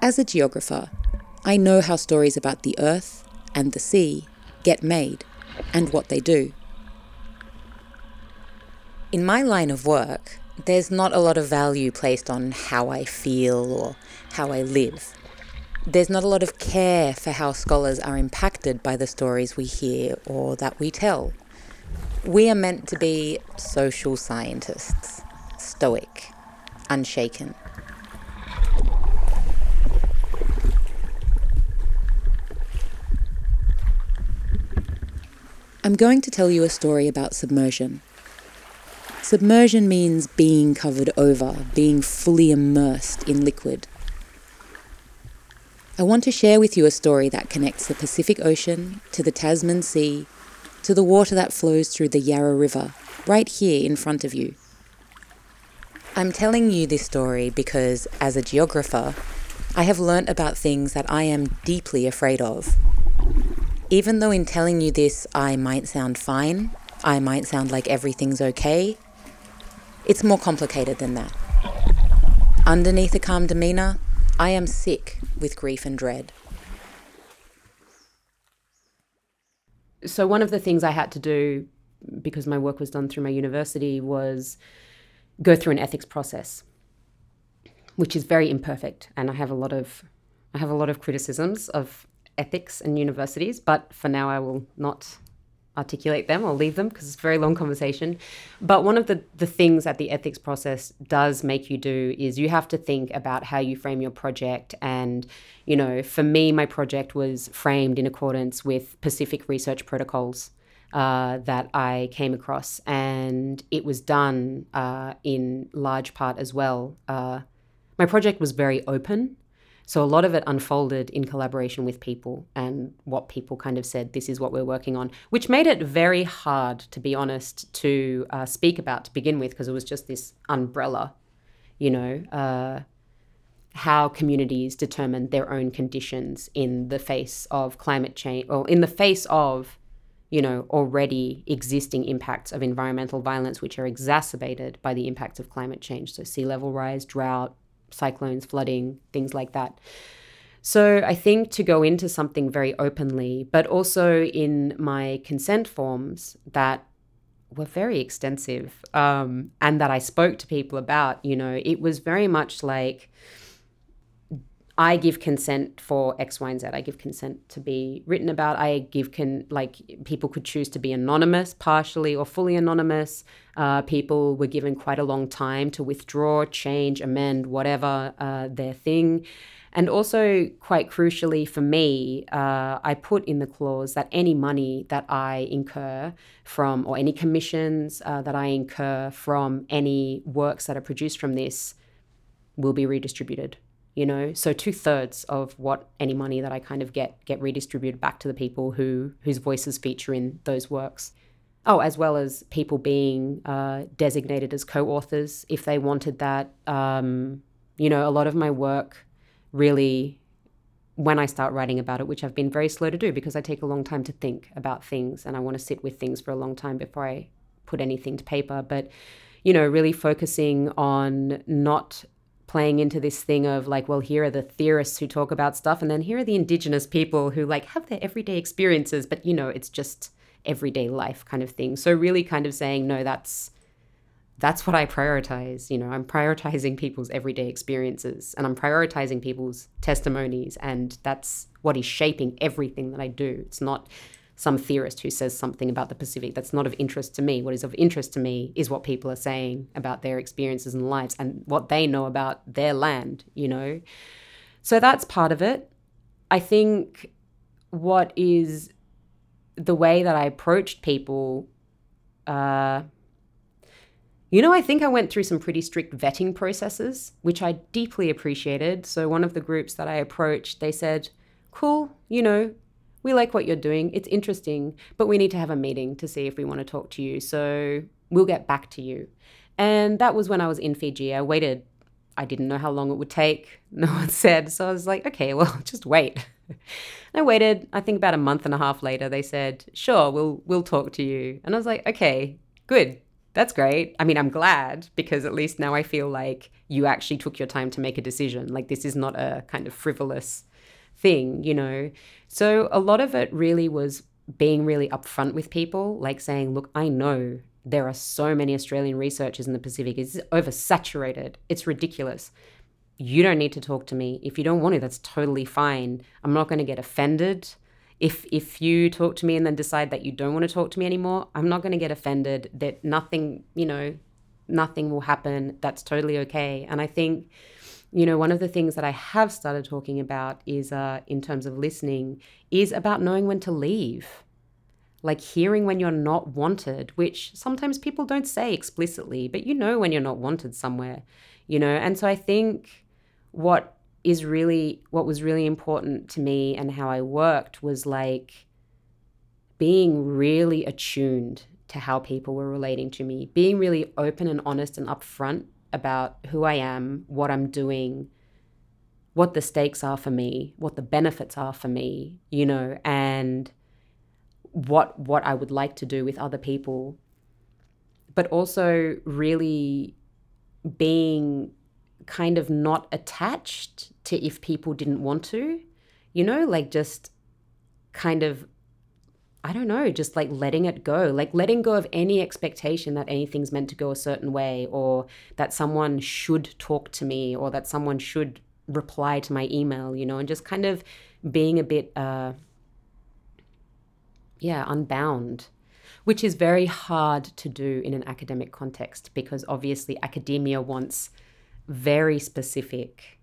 As a geographer, I know how stories about the earth and the sea get made and what they do. In my line of work, there's not a lot of value placed on how I feel or how I live. There's not a lot of care for how scholars are impacted by the stories we hear or that we tell. We are meant to be social scientists, stoic, unshaken. I'm going to tell you a story about submersion. Submersion means being covered over, being fully immersed in liquid. I want to share with you a story that connects the Pacific Ocean to the Tasman Sea to the water that flows through the Yarra River, right here in front of you. I'm telling you this story because, as a geographer, I have learnt about things that I am deeply afraid of. Even though in telling you this I might sound fine, I might sound like everything's okay, it's more complicated than that. Underneath a calm demeanour, I am sick with grief and dread. So one of the things I had to do because my work was done through my university was go through an ethics process, which is very imperfect, and I have a lot of I have a lot of criticisms of ethics and universities, but for now I will not articulate them. I'll leave them because it's a very long conversation. But one of the, the things that the ethics process does make you do is you have to think about how you frame your project. And, you know, for me, my project was framed in accordance with Pacific research protocols. Uh, that I came across, and it was done uh, in large part as well. Uh, my project was very open, so a lot of it unfolded in collaboration with people and what people kind of said, this is what we're working on, which made it very hard, to be honest, to uh, speak about to begin with, because it was just this umbrella, you know, uh, how communities determine their own conditions in the face of climate change or in the face of you know already existing impacts of environmental violence which are exacerbated by the impacts of climate change. So sea level rise drought cyclones, flooding, things like that. So I think to go into something very openly, but also in my consent forms that were very extensive um, and that I spoke to people about, you know, it was very much like I give consent for X, Y, and Z. I give consent to be written about. I give like people could choose to be anonymous, partially or fully anonymous. Uh, people were given quite a long time to withdraw, change, amend, whatever uh, their thing. And also, quite crucially for me, uh, I put in the clause that any money that I incur from, or any commissions uh, that I incur from any works that are produced from this, will be redistributed you know? So two thirds of what any money that i kind of get get redistributed back to the people who whose voices feature in those works. Oh as well as people being uh, designated as co-authors. If they wanted that um, you know a lot of my work really when i start writing about it which i've been very slow to do because i take a long time to think about things and i want to sit with things for a long time before i put anything to paper. But you know really focusing on not playing into this thing of like, well, here are the theorists who talk about stuff, and then here are the indigenous people who like have their everyday experiences, but you know, it's just everyday life kind of thing. So really kind of saying, no, that's that's what I prioritize. You know, I'm prioritizing people's everyday experiences and I'm prioritizing people's testimonies, and that's what is shaping everything that I do. It's not some theorist who says something about the Pacific that's not of interest to me. What is of interest to me is what people are saying about their experiences and lives and what they know about their land, you know? So that's part of it. I think what is the way that I approached people, uh, you know, I think I went through some pretty strict vetting processes, which I deeply appreciated. So, one of the groups that I approached, they said, Cool, you know, we like what you're doing. It's interesting, but we need to have a meeting to see if we want to talk to you. So we'll get back to you. And that was when I was in Fiji. I waited. I didn't know how long it would take. No one said. So I was like, okay, well, just wait. And I waited. I think about a month and a half later, they said, sure, we'll we'll talk to you. And I was like, okay, good. That's great. I mean, I'm glad because at least now I feel like you actually took your time to make a decision. Like this is not a kind of frivolous thing, you know. So a lot of it really was being really upfront with people, like saying, look, I know there are so many Australian researchers in the Pacific. It's oversaturated. It's ridiculous. You don't need to talk to me. If you don't want to, that's totally fine. I'm not going to get offended. If if you talk to me and then decide that you don't want to talk to me anymore, I'm not going to get offended. That nothing, you know, nothing will happen. That's totally okay. And I think you know, one of the things that I have started talking about is, uh, in terms of listening, is about knowing when to leave. Like hearing when you're not wanted, which sometimes people don't say explicitly, but you know when you're not wanted somewhere, you know? And so I think what is really, what was really important to me and how I worked was like being really attuned to how people were relating to me, being really open and honest and upfront about who I am, what I'm doing, what the stakes are for me, what the benefits are for me, you know, and what what I would like to do with other people. But also really being kind of not attached to if people didn't want to, you know, like just kind of I don't know, just like letting it go, like letting go of any expectation that anything's meant to go a certain way or that someone should talk to me or that someone should reply to my email, you know, and just kind of being a bit, uh, yeah, unbound, which is very hard to do in an academic context because obviously academia wants very specific,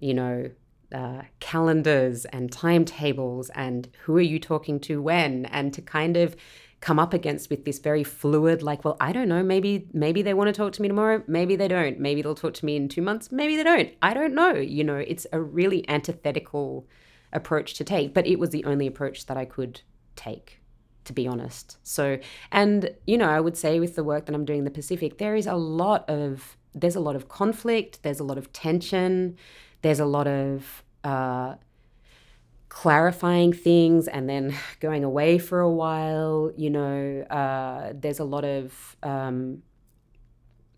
you know, uh, calendars and timetables and who are you talking to when and to kind of come up against with this very fluid like well i don't know maybe maybe they want to talk to me tomorrow maybe they don't. Maybe they'll talk to me in two months maybe they don't. I don't know you know it's a really antithetical approach to take but it was the only approach that i could take to be honest. So and you know i would say with the work that i'm doing in the pacific there is a lot of there's a lot of conflict there's a lot of tension there's a lot of uh, clarifying things and then going away for a while. You know, uh, there's a lot of, um,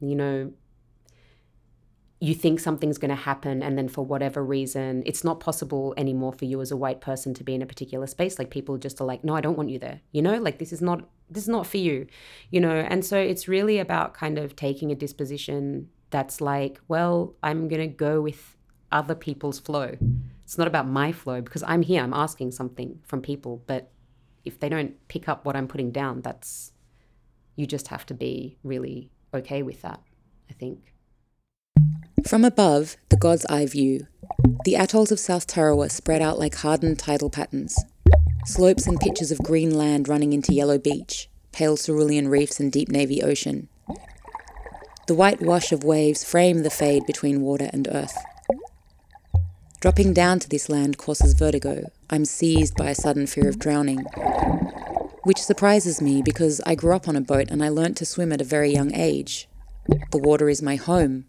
you know, you think something's going to happen and then for whatever reason it's not possible anymore for you as a white person to be in a particular space like people just are like no i don't want you there you know like this is not this is not for you you know and so it's really about kind of taking a disposition that's like well i'm going to go with other people's flow. It's not about my flow because I'm here, I'm asking something from people, but if they don't pick up what I'm putting down, that's you just have to be really okay with that, I think. From above, the God's Eye view, the atolls of South Tarawa spread out like hardened tidal patterns. Slopes and pitches of green land running into yellow beach, pale cerulean reefs and deep navy ocean. The white wash of waves frame the fade between water and earth. Dropping down to this land causes vertigo. I'm seized by a sudden fear of drowning. Which surprises me because I grew up on a boat and I learnt to swim at a very young age. The water is my home.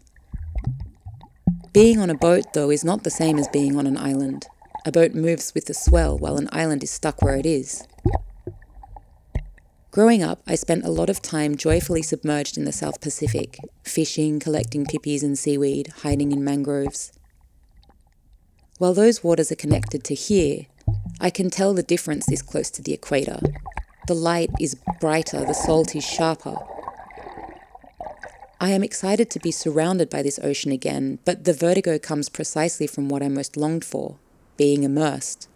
Being on a boat, though, is not the same as being on an island. A boat moves with the swell while an island is stuck where it is. Growing up, I spent a lot of time joyfully submerged in the South Pacific, fishing, collecting pippies and seaweed, hiding in mangroves. While those waters are connected to here, I can tell the difference this close to the equator. The light is brighter, the salt is sharper. I am excited to be surrounded by this ocean again, but the vertigo comes precisely from what I most longed for being immersed.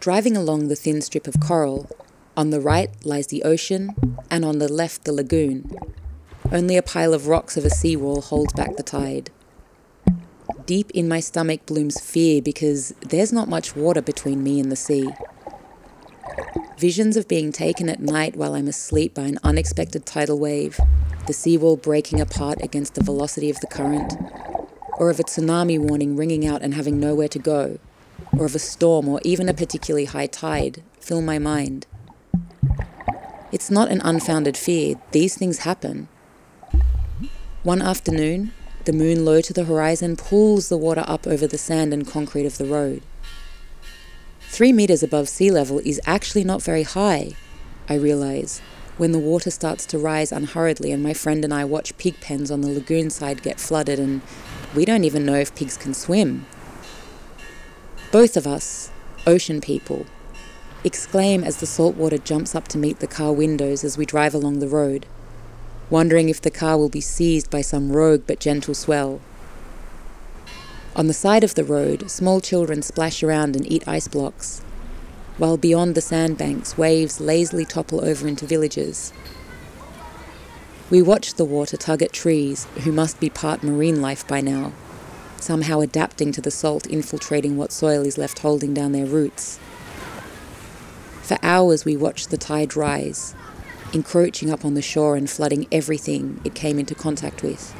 Driving along the thin strip of coral, on the right lies the ocean, and on the left the lagoon. Only a pile of rocks of a seawall holds back the tide. Deep in my stomach blooms fear because there's not much water between me and the sea. Visions of being taken at night while I'm asleep by an unexpected tidal wave, the seawall breaking apart against the velocity of the current, or of a tsunami warning ringing out and having nowhere to go, or of a storm or even a particularly high tide fill my mind. It's not an unfounded fear, these things happen. One afternoon, the moon low to the horizon pulls the water up over the sand and concrete of the road. Three metres above sea level is actually not very high, I realise, when the water starts to rise unhurriedly and my friend and I watch pig pens on the lagoon side get flooded and we don't even know if pigs can swim. Both of us, ocean people, exclaim as the salt water jumps up to meet the car windows as we drive along the road wondering if the car will be seized by some rogue but gentle swell. On the side of the road, small children splash around and eat ice blocks, while beyond the sandbanks, waves lazily topple over into villages. We watch the water tug at trees, who must be part marine life by now, somehow adapting to the salt infiltrating what soil is left holding down their roots. For hours we watch the tide rise, encroaching up on the shore and flooding everything it came into contact with.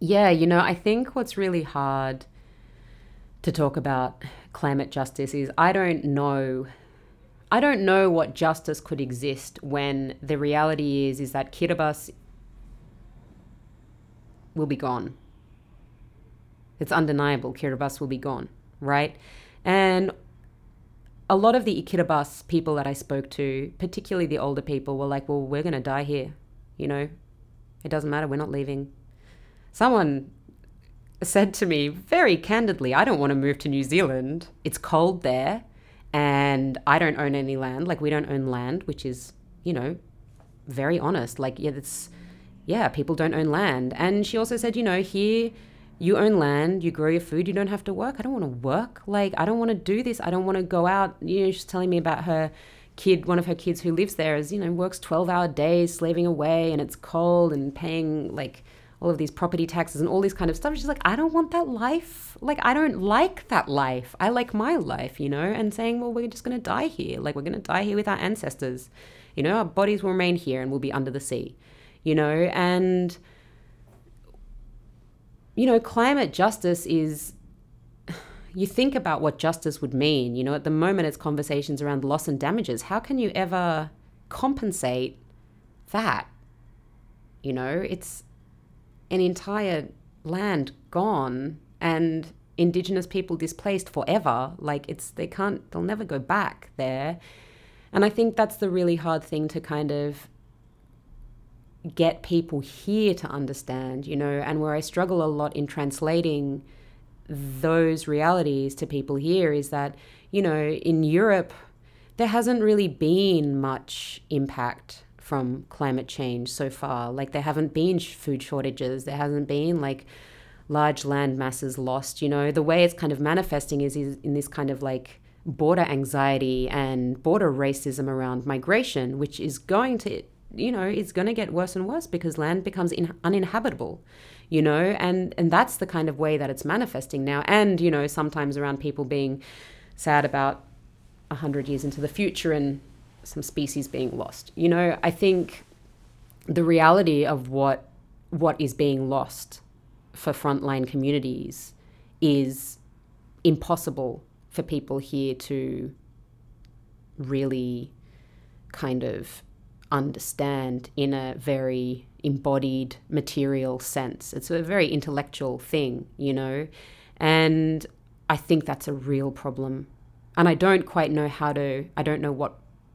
Yeah, you know, I think what's really hard to talk about climate justice is I don't know I don't know what justice could exist when the reality is is that Kiribati will be gone. It's undeniable. Kiribati will be gone, right? And a lot of the Kiribati people that I spoke to, particularly the older people, were like, well, we're going to die here. You know, it doesn't matter. We're not leaving. Someone said to me very candidly, I don't want to move to New Zealand. It's cold there and I don't own any land. Like, we don't own land, which is, you know, very honest. Like, yeah, it's yeah, people don't own land. And she also said, you know, here you own land, you grow your food, you don't have to work. I don't want to work. Like, I don't want to do this. I don't want to go out. You know, she's telling me about her kid, one of her kids who lives there is, you know, works 12 hour days, slaving away, and it's cold and paying like all of these property taxes and all this kind of stuff. She's like, I don't want that life. Like, I don't like that life. I like my life, you know, and saying, well, we're just going to die here. Like, we're going to die here with our ancestors. You know, our bodies will remain here and we'll be under the sea you know, and you know, climate justice is you think about what justice would mean, you know, at the moment it's conversations around loss and damages. How can you ever compensate that? You know, it's an entire land gone and indigenous people displaced forever. Like it's they can't they'll never go back there. And I think that's the really hard thing to kind of get people here to understand, you know, and where I struggle a lot in translating those realities to people here is that, you know, in Europe, there hasn't really been much impact from climate change so far. Like, there haven't been food shortages, there hasn't been like large land masses lost. You know, the way it's kind of manifesting is, is in this kind of like border anxiety and border racism around migration, which is going to, you know, it's going to get worse and worse because land becomes in, uninhabitable you know and and that's the kind of way that it's manifesting now and you know sometimes around people being sad about 100 years into the future and some species being lost. You know, I think the reality of what what is being lost for frontline communities is impossible for people here to really kind of understand in a very embodied material sense. It's a very intellectual thing, you know? And I think that's a real problem and I don't quite know how to. I don't know what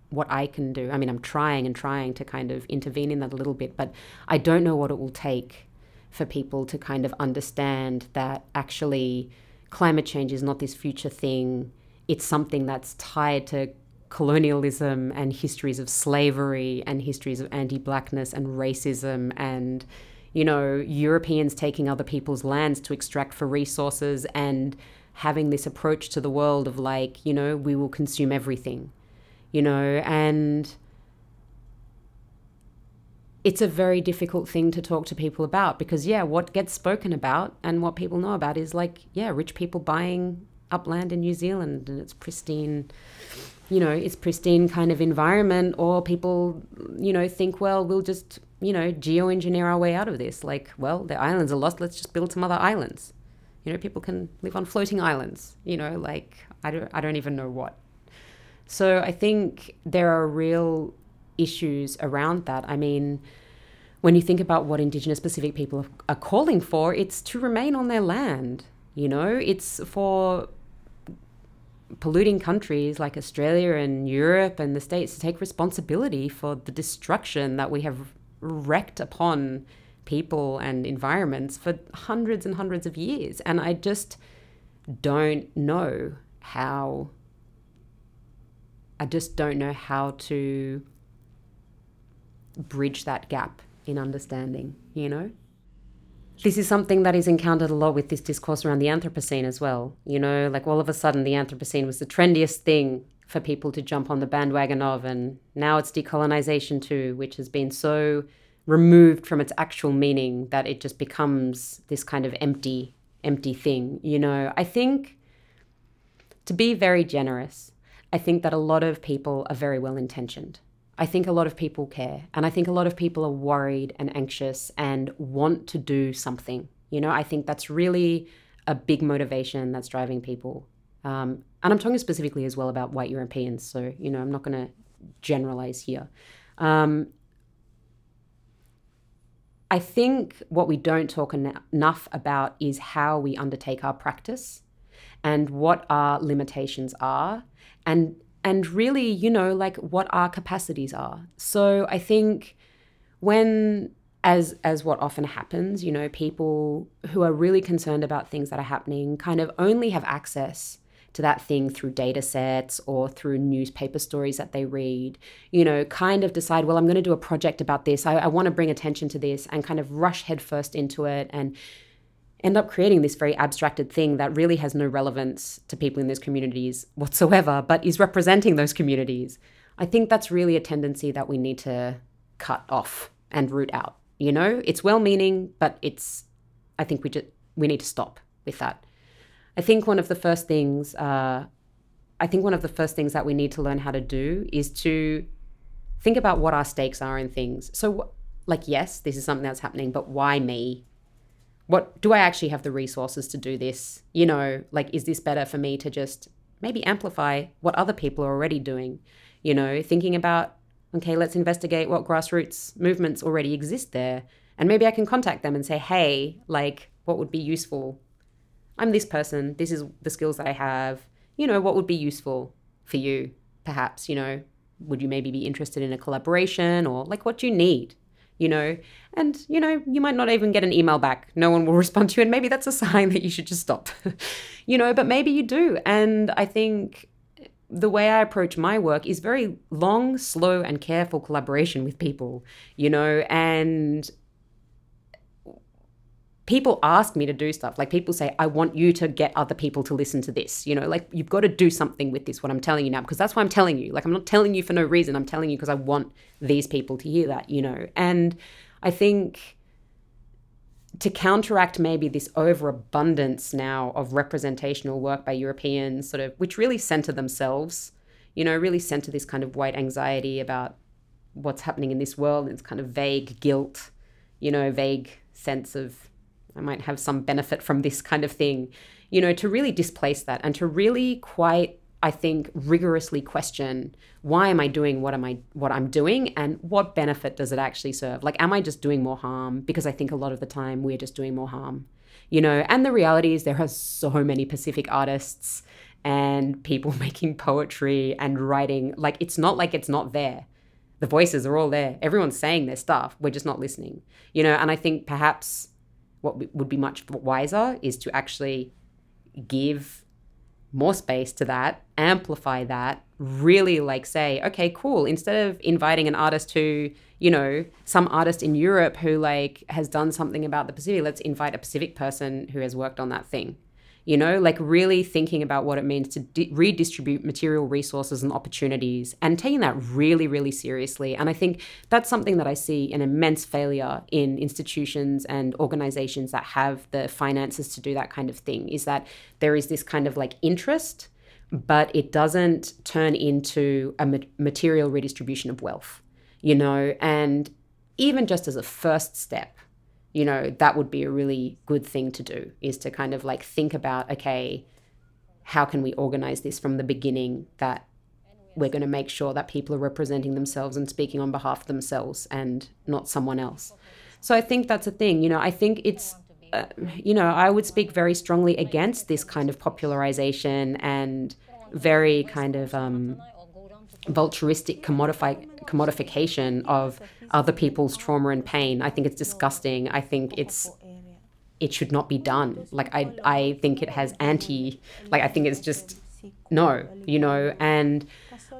what I can do. I mean, I'm trying and trying to kind of intervene in that a little bit, but I don't know what it will take for people to kind of understand that actually climate change is not this future thing. It's something that's tied to colonialism and histories of slavery and histories of anti-blackness and racism and you know Europeans taking other people's lands to extract for resources and having this approach to the world of like, you know, we will consume everything, you know, and it's a very difficult thing to talk to people about because, yeah, what gets spoken about and what people know about is like, yeah, rich people buying upland in New Zealand and it's pristine, you know, it's pristine kind of environment, or people, you know, think, well, we'll just, you know, geoengineer our way out of this. Like, well, the islands are lost, let's just build some other islands you know, people can live on floating islands, you know, like I don't, I don't even know what. So I think there are real issues around that. I mean, when you think about what Indigenous Pacific people are calling for, it's to remain on their land. You know, it's for polluting countries like Australia and Europe and the States to take responsibility for the destruction that we have wreaked upon people and environments for hundreds and hundreds of years. And I just don't know how, I just don't know how to bridge that gap in understanding, you know? This is something that is encountered a lot with this discourse around the Anthropocene as well. You know, like all of a sudden the Anthropocene was the trendiest thing for people to jump on the bandwagon of, and now it's decolonization too, which has been so removed from its actual meaning that it just becomes this kind of empty empty thing you know i think to be very generous i think that a lot of people are very well intentioned i think a lot of people care and i think a lot of people are worried and anxious and want to do something. You know i think that's really a big motivation that's driving people. Um, and i'm talking specifically as well about white europeans so you know i'm not going to generalize here. Um, I think what we don't talk en- enough about is how we undertake our practice and what our limitations are and and really, you know, like what our capacities are. So I think when as as what often happens, you know, people who are really concerned about things that are happening kind of only have access to that thing through data sets or through newspaper stories that they read, you know, kind of decide, well, I'm going to do a project about this. I, I want to bring attention to this and kind of rush headfirst into it and end up creating this very abstracted thing that really has no relevance to people in those communities whatsoever, but is representing those communities. I think that's really a tendency that we need to cut off and root out. You know, it's well meaning, but it's, I think we just, we need to stop with that. I think one of the first things, uh, I think one of the first things that we need to learn how to do is to think about what our stakes are in things. So, like, yes, this is something that's happening, but why me? What do I actually have the resources to do this? You know, like, is this better for me to just maybe amplify what other people are already doing? You know, thinking about, okay, let's investigate what grassroots movements already exist there. And maybe I can contact them and say, hey, like, what would be useful I'm this person, this is the skills that I have. You know, what would be useful for you, perhaps? You know, would you maybe be interested in a collaboration or like what do you need? You know, and you know, you might not even get an email back. No one will respond to you, and maybe that's a sign that you should just stop. you know, but maybe you do. And I think the way I approach my work is very long, slow, and careful collaboration with people, you know, and people ask me to do stuff. Like people say, I want you to get other people to listen to this. You know, like you've got to do something with this, what I'm telling you now, because that's why I'm telling you. Like I'm not telling you for no reason. I'm telling you because I want these people to hear that, you know. And I think to counteract maybe this overabundance now of representational work by Europeans, sort of, which really center themselves, you know, really center this kind of white anxiety about what's happening in this world, and it's kind of vague guilt, you know, vague sense of I might have some benefit from this kind of thing, you know, to really displace that and to really quite I think rigorously question why am I doing what am I what I'm doing and what benefit does it actually serve? Like am I just doing more harm because I think a lot of the time we're just doing more harm. You know, and the reality is there are so many Pacific artists and people making poetry and writing like it's not like it's not there. The voices are all there. Everyone's saying their stuff. We're just not listening. You know, and I think perhaps what would be much wiser is to actually give more space to that, amplify that, really like say, okay, cool. Instead of inviting an artist who, you know, some artist in Europe who like has done something about the Pacific, let's invite a Pacific person who has worked on that thing you know like really thinking about what it means to di- redistribute material resources and opportunities and taking that really really seriously. And i think that's something that i see an immense failure in institutions and organizations that have the finances to do that kind of thing is that there is this kind of like interest but it doesn't turn into a material redistribution of wealth you know? And even just as a first step you know, that would be a really good thing to do is to kind of like think about, okay, how can we organize this from the beginning that we're going to make sure that people are representing themselves and speaking on behalf of themselves and not someone else. So I think that's a thing. You know, I think it's, uh, you know, I would speak very strongly against this kind of popularization and very kind of um, vulturistic commodification of other people's trauma and pain. I think it's disgusting. I think it's it should not be done. Like I I think it has anti like I think it's just no, you know, and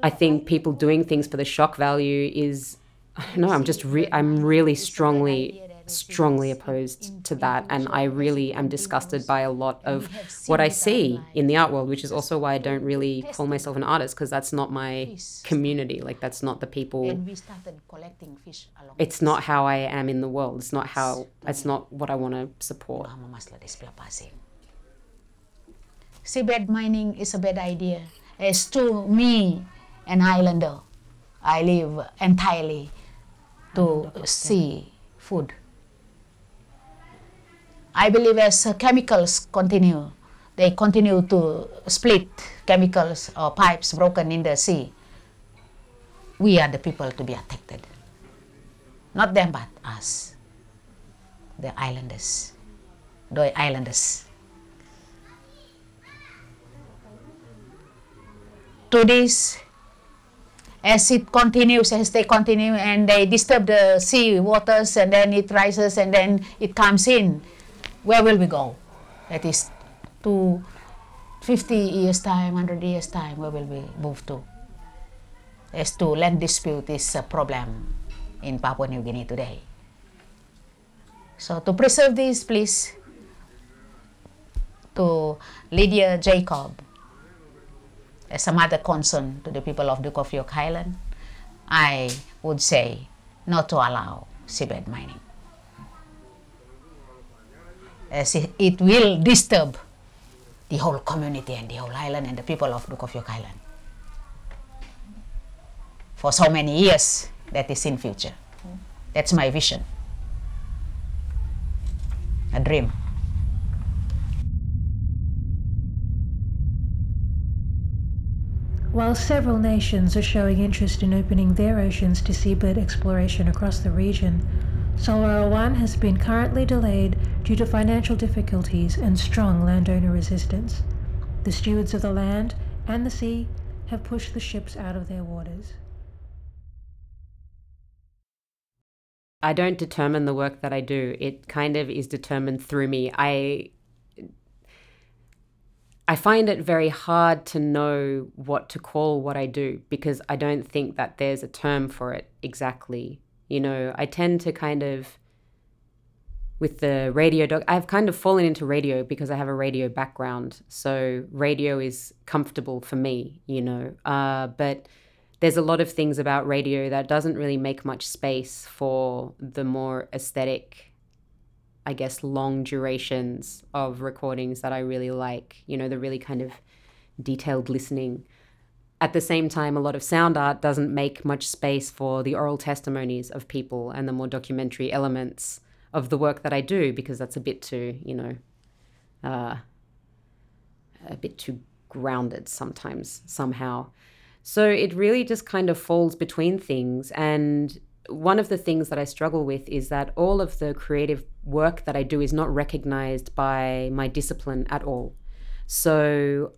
I think people doing things for the shock value is no, I'm just re- I'm really strongly strongly opposed to that. And I really am disgusted by a lot of what I see in the art world, which is also why I don't really call myself an artist because that's not my community. Like, that's not the people. It's not how I am in the world. It's not how, it's not what I want to support. Seabed mining is a bad idea. As to me, an islander, I live entirely to see food. I believe as chemicals continue, they continue to split chemicals or pipes broken in the sea. We are the people to be affected. Not them, but us, the islanders, the islanders. To this, as it continues, as they continue and they disturb the sea waters and then it rises and then it comes in where will we go? That is to 50 years time, 100 years time, where will we move to? As to land dispute is a problem in Papua New Guinea today. So to preserve this, please, to Lydia Jacob, as a mother concern to the people of Duke of York Island, I would say not to allow seabed mining as it will disturb the whole community and the whole island and the people of Duke of York Island for so many years that is in future. That's my vision. A dream. While several nations are showing interest in opening their oceans to seabed exploration across the region, Solwara 1 has been currently delayed due to financial difficulties and strong landowner resistance. The stewards of the land and the sea have pushed the ships out of their waters. I don't determine the work that I do. It kind of is determined through me. I I find it very hard to know what to call what I do because I don't think that there's a term for it exactly. You know, I tend to kind of with the radio doc I've kind of fallen into radio because I have a radio background. So radio is comfortable for me, you know. Uh, but there's a lot of things about radio that doesn't really make much space for the more aesthetic I guess, long durations of recordings that I really like, you know, the really kind of detailed listening. At the same time, a lot of sound art doesn't make much space for the oral testimonies of people and the more documentary elements of the work that I do because that's a bit too, you know, uh, a bit too grounded sometimes, somehow. So it really just kind of falls between things. And one of the things that I struggle with is that all of the creative work that I do is not recognized by my discipline at all. So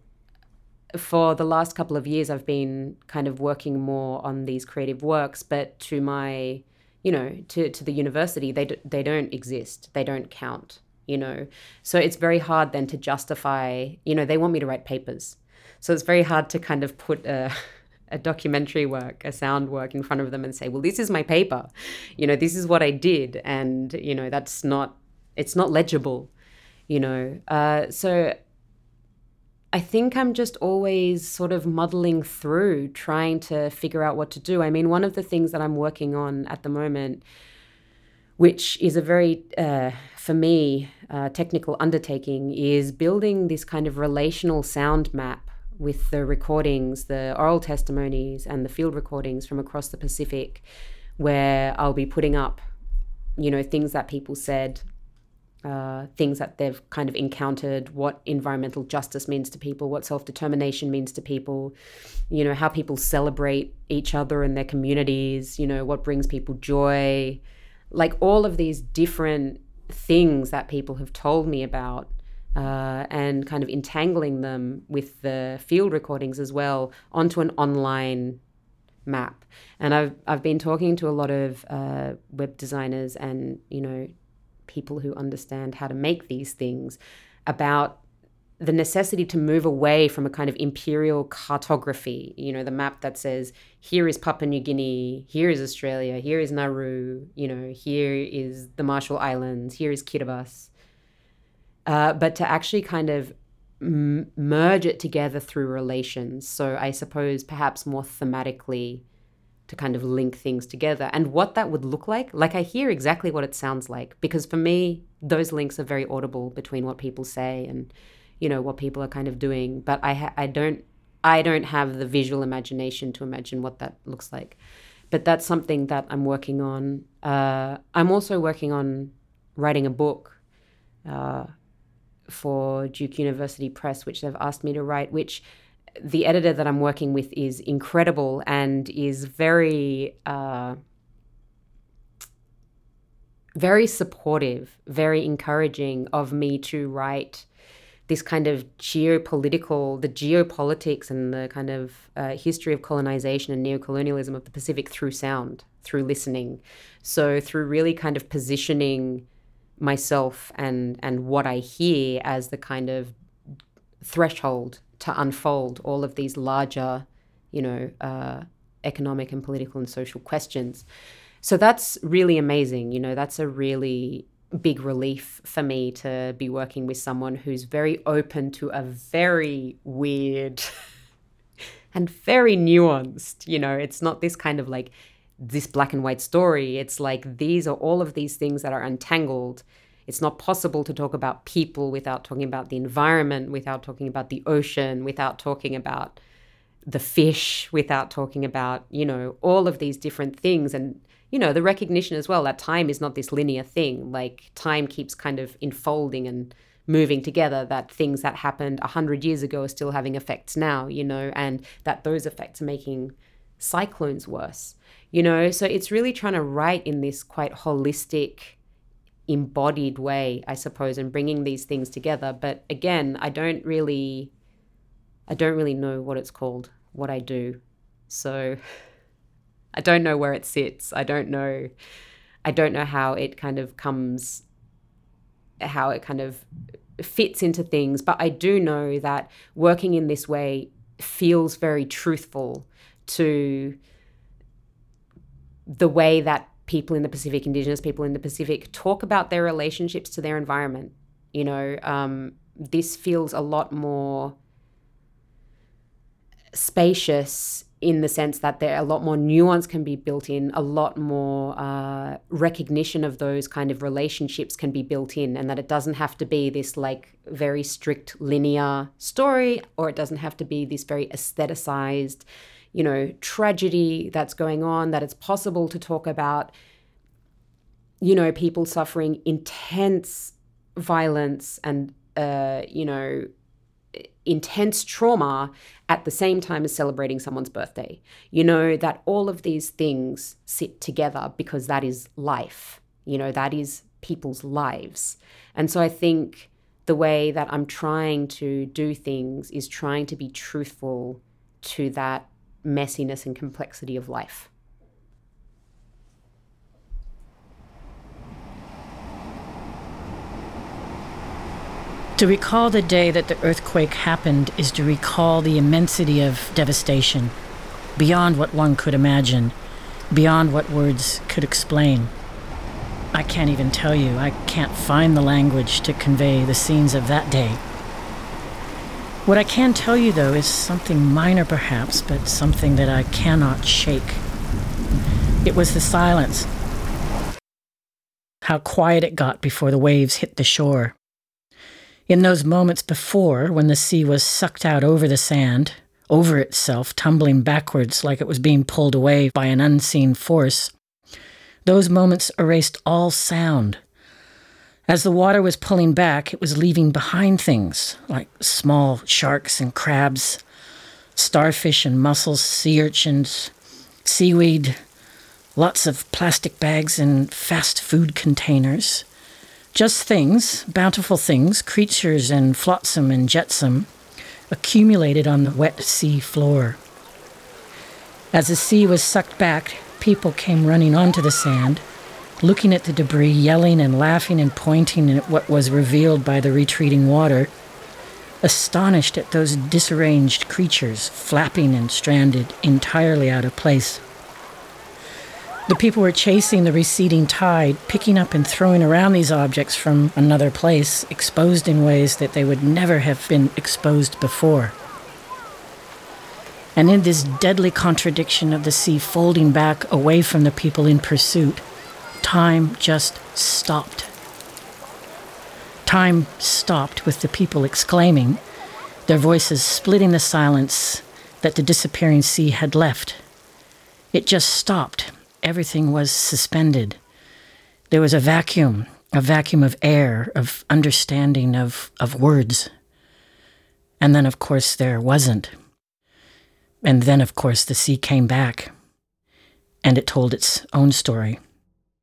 for the last couple of years, I've been kind of working more on these creative works, but to my, you know, to, to the university, they, d- they don't exist. They don't count, you know. So it's very hard then to justify, you know, they want me to write papers. So it's very hard to kind of put a, a documentary work, a sound work in front of them and say, well, this is my paper. You know, this is what I did. And, you know, that's not, it's not legible, you know. Uh, so I think I'm just always sort of muddling through trying to figure out what to do. I mean, one of the things that I'm working on at the moment, which is a very, uh, for me, uh, technical undertaking, is building this kind of relational sound map with the recordings, the oral testimonies, and the field recordings from across the Pacific, where I'll be putting up, you know, things that people said, uh, things that they've kind of encountered, what environmental justice means to people, what self determination means to people, you know, how people celebrate each other and their communities, you know, what brings people joy. Like all of these different things that people have told me about uh, and kind of entangling them with the field recordings as well onto an online map. And I've I've been talking to a lot of uh, web designers and you know people who understand how to make these things about the necessity to move away from a kind of imperial cartography, you know, the map that says here is Papua New Guinea, here is Australia, here is Nauru, you know, here is the Marshall Islands, here is Kiribati uh, but to actually kind of m- merge it together through relations. So I suppose perhaps more thematically to kind of link things together and what that would look like. Like I hear exactly what it sounds like because for me, those links are very audible between what people say and you know what people are kind of doing. But I ha- I don't I don't have the visual imagination to imagine what that looks like. But that's something that I'm working on. Uh, I'm also working on writing a book. Uh, for Duke University Press, which they've asked me to write, which the editor that I'm working with is incredible and is very, uh, very supportive, very encouraging of me to write this kind of geopolitical, the geopolitics and the kind of uh, history of colonization and neocolonialism of the Pacific through sound, through listening. So, through really kind of positioning myself and and what I hear as the kind of threshold to unfold all of these larger, you know, uh, economic and political and social questions. So that's really amazing. You know, that's a really big relief for me to be working with someone who's very open to a very weird and very nuanced. You know, it's not this kind of like this black and white story. It's like these are all of these things that are untangled. It's not possible to talk about people without talking about the environment, without talking about the ocean, without talking about the fish, without talking about, you know, all of these different things. And, you know, the recognition as well that time is not this linear thing. Like time keeps kind of enfolding and moving together that things that happened 100 years ago are still having effects now you know and that those effects are making cyclones worse you know so it's really trying to write in this quite holistic embodied way i suppose and bringing these things together. But again i don't really i don't really know what it's called what i do. So i don't know where it sits. I don't know i don't know how it kind of comes how it kind of fits into things, but I do know that working in this way feels very truthful to the way that people in the Pacific, Indigenous people in the Pacific, talk about their relationships to their environment. You know, um, this feels a lot more spacious in the sense that there a lot more nuance can be built in, a lot more uh, recognition of those kind of relationships can be built in, and that it doesn't have to be this like very strict linear story, or it doesn't have to be this very aestheticized, you know, tragedy that's going on. That it's possible to talk about, you know, people suffering intense violence and, uh, you know, intense trauma at the same time as celebrating someone's birthday. You know, that all of these things sit together because that is life. You know, that is people's lives. And so I think the way that I'm trying to do things is trying to be truthful to that messiness and complexity of life. To recall the day that the earthquake happened is to recall the immensity of devastation, beyond what one could imagine, beyond what words could explain. I can't even tell you, I can't find the language to convey the scenes of that day. What I can tell you, though, is something minor perhaps, but something that I cannot shake. It was the silence. How quiet it got before the waves hit the shore. In those moments before, when the sea was sucked out over the sand, over itself, tumbling backwards like it was being pulled away by an unseen force, those moments erased all sound. As the water was pulling back, it was leaving behind things like small sharks and crabs, starfish and mussels, sea urchins, seaweed, lots of plastic bags and fast food containers. Just things, bountiful things, creatures and flotsam and jetsam, accumulated on the wet sea floor. As the sea was sucked back, people came running onto the sand, looking at the debris, yelling and laughing and pointing at what was revealed by the retreating water, astonished at those disarranged creatures flapping and stranded entirely out of place. The people were chasing the receding tide, picking up and throwing around these objects from another place, exposed in ways that they would never have been exposed before. And in this deadly contradiction of the sea folding back away from the people in pursuit, time just stopped. Time stopped with the people exclaiming, their voices splitting the silence that the disappearing sea had left. It just stopped everything was suspended. There was a vacuum, a vacuum of air, of understanding, of, of words. And then, of course, there wasn't. And then, of course, the sea came back and it told its own story.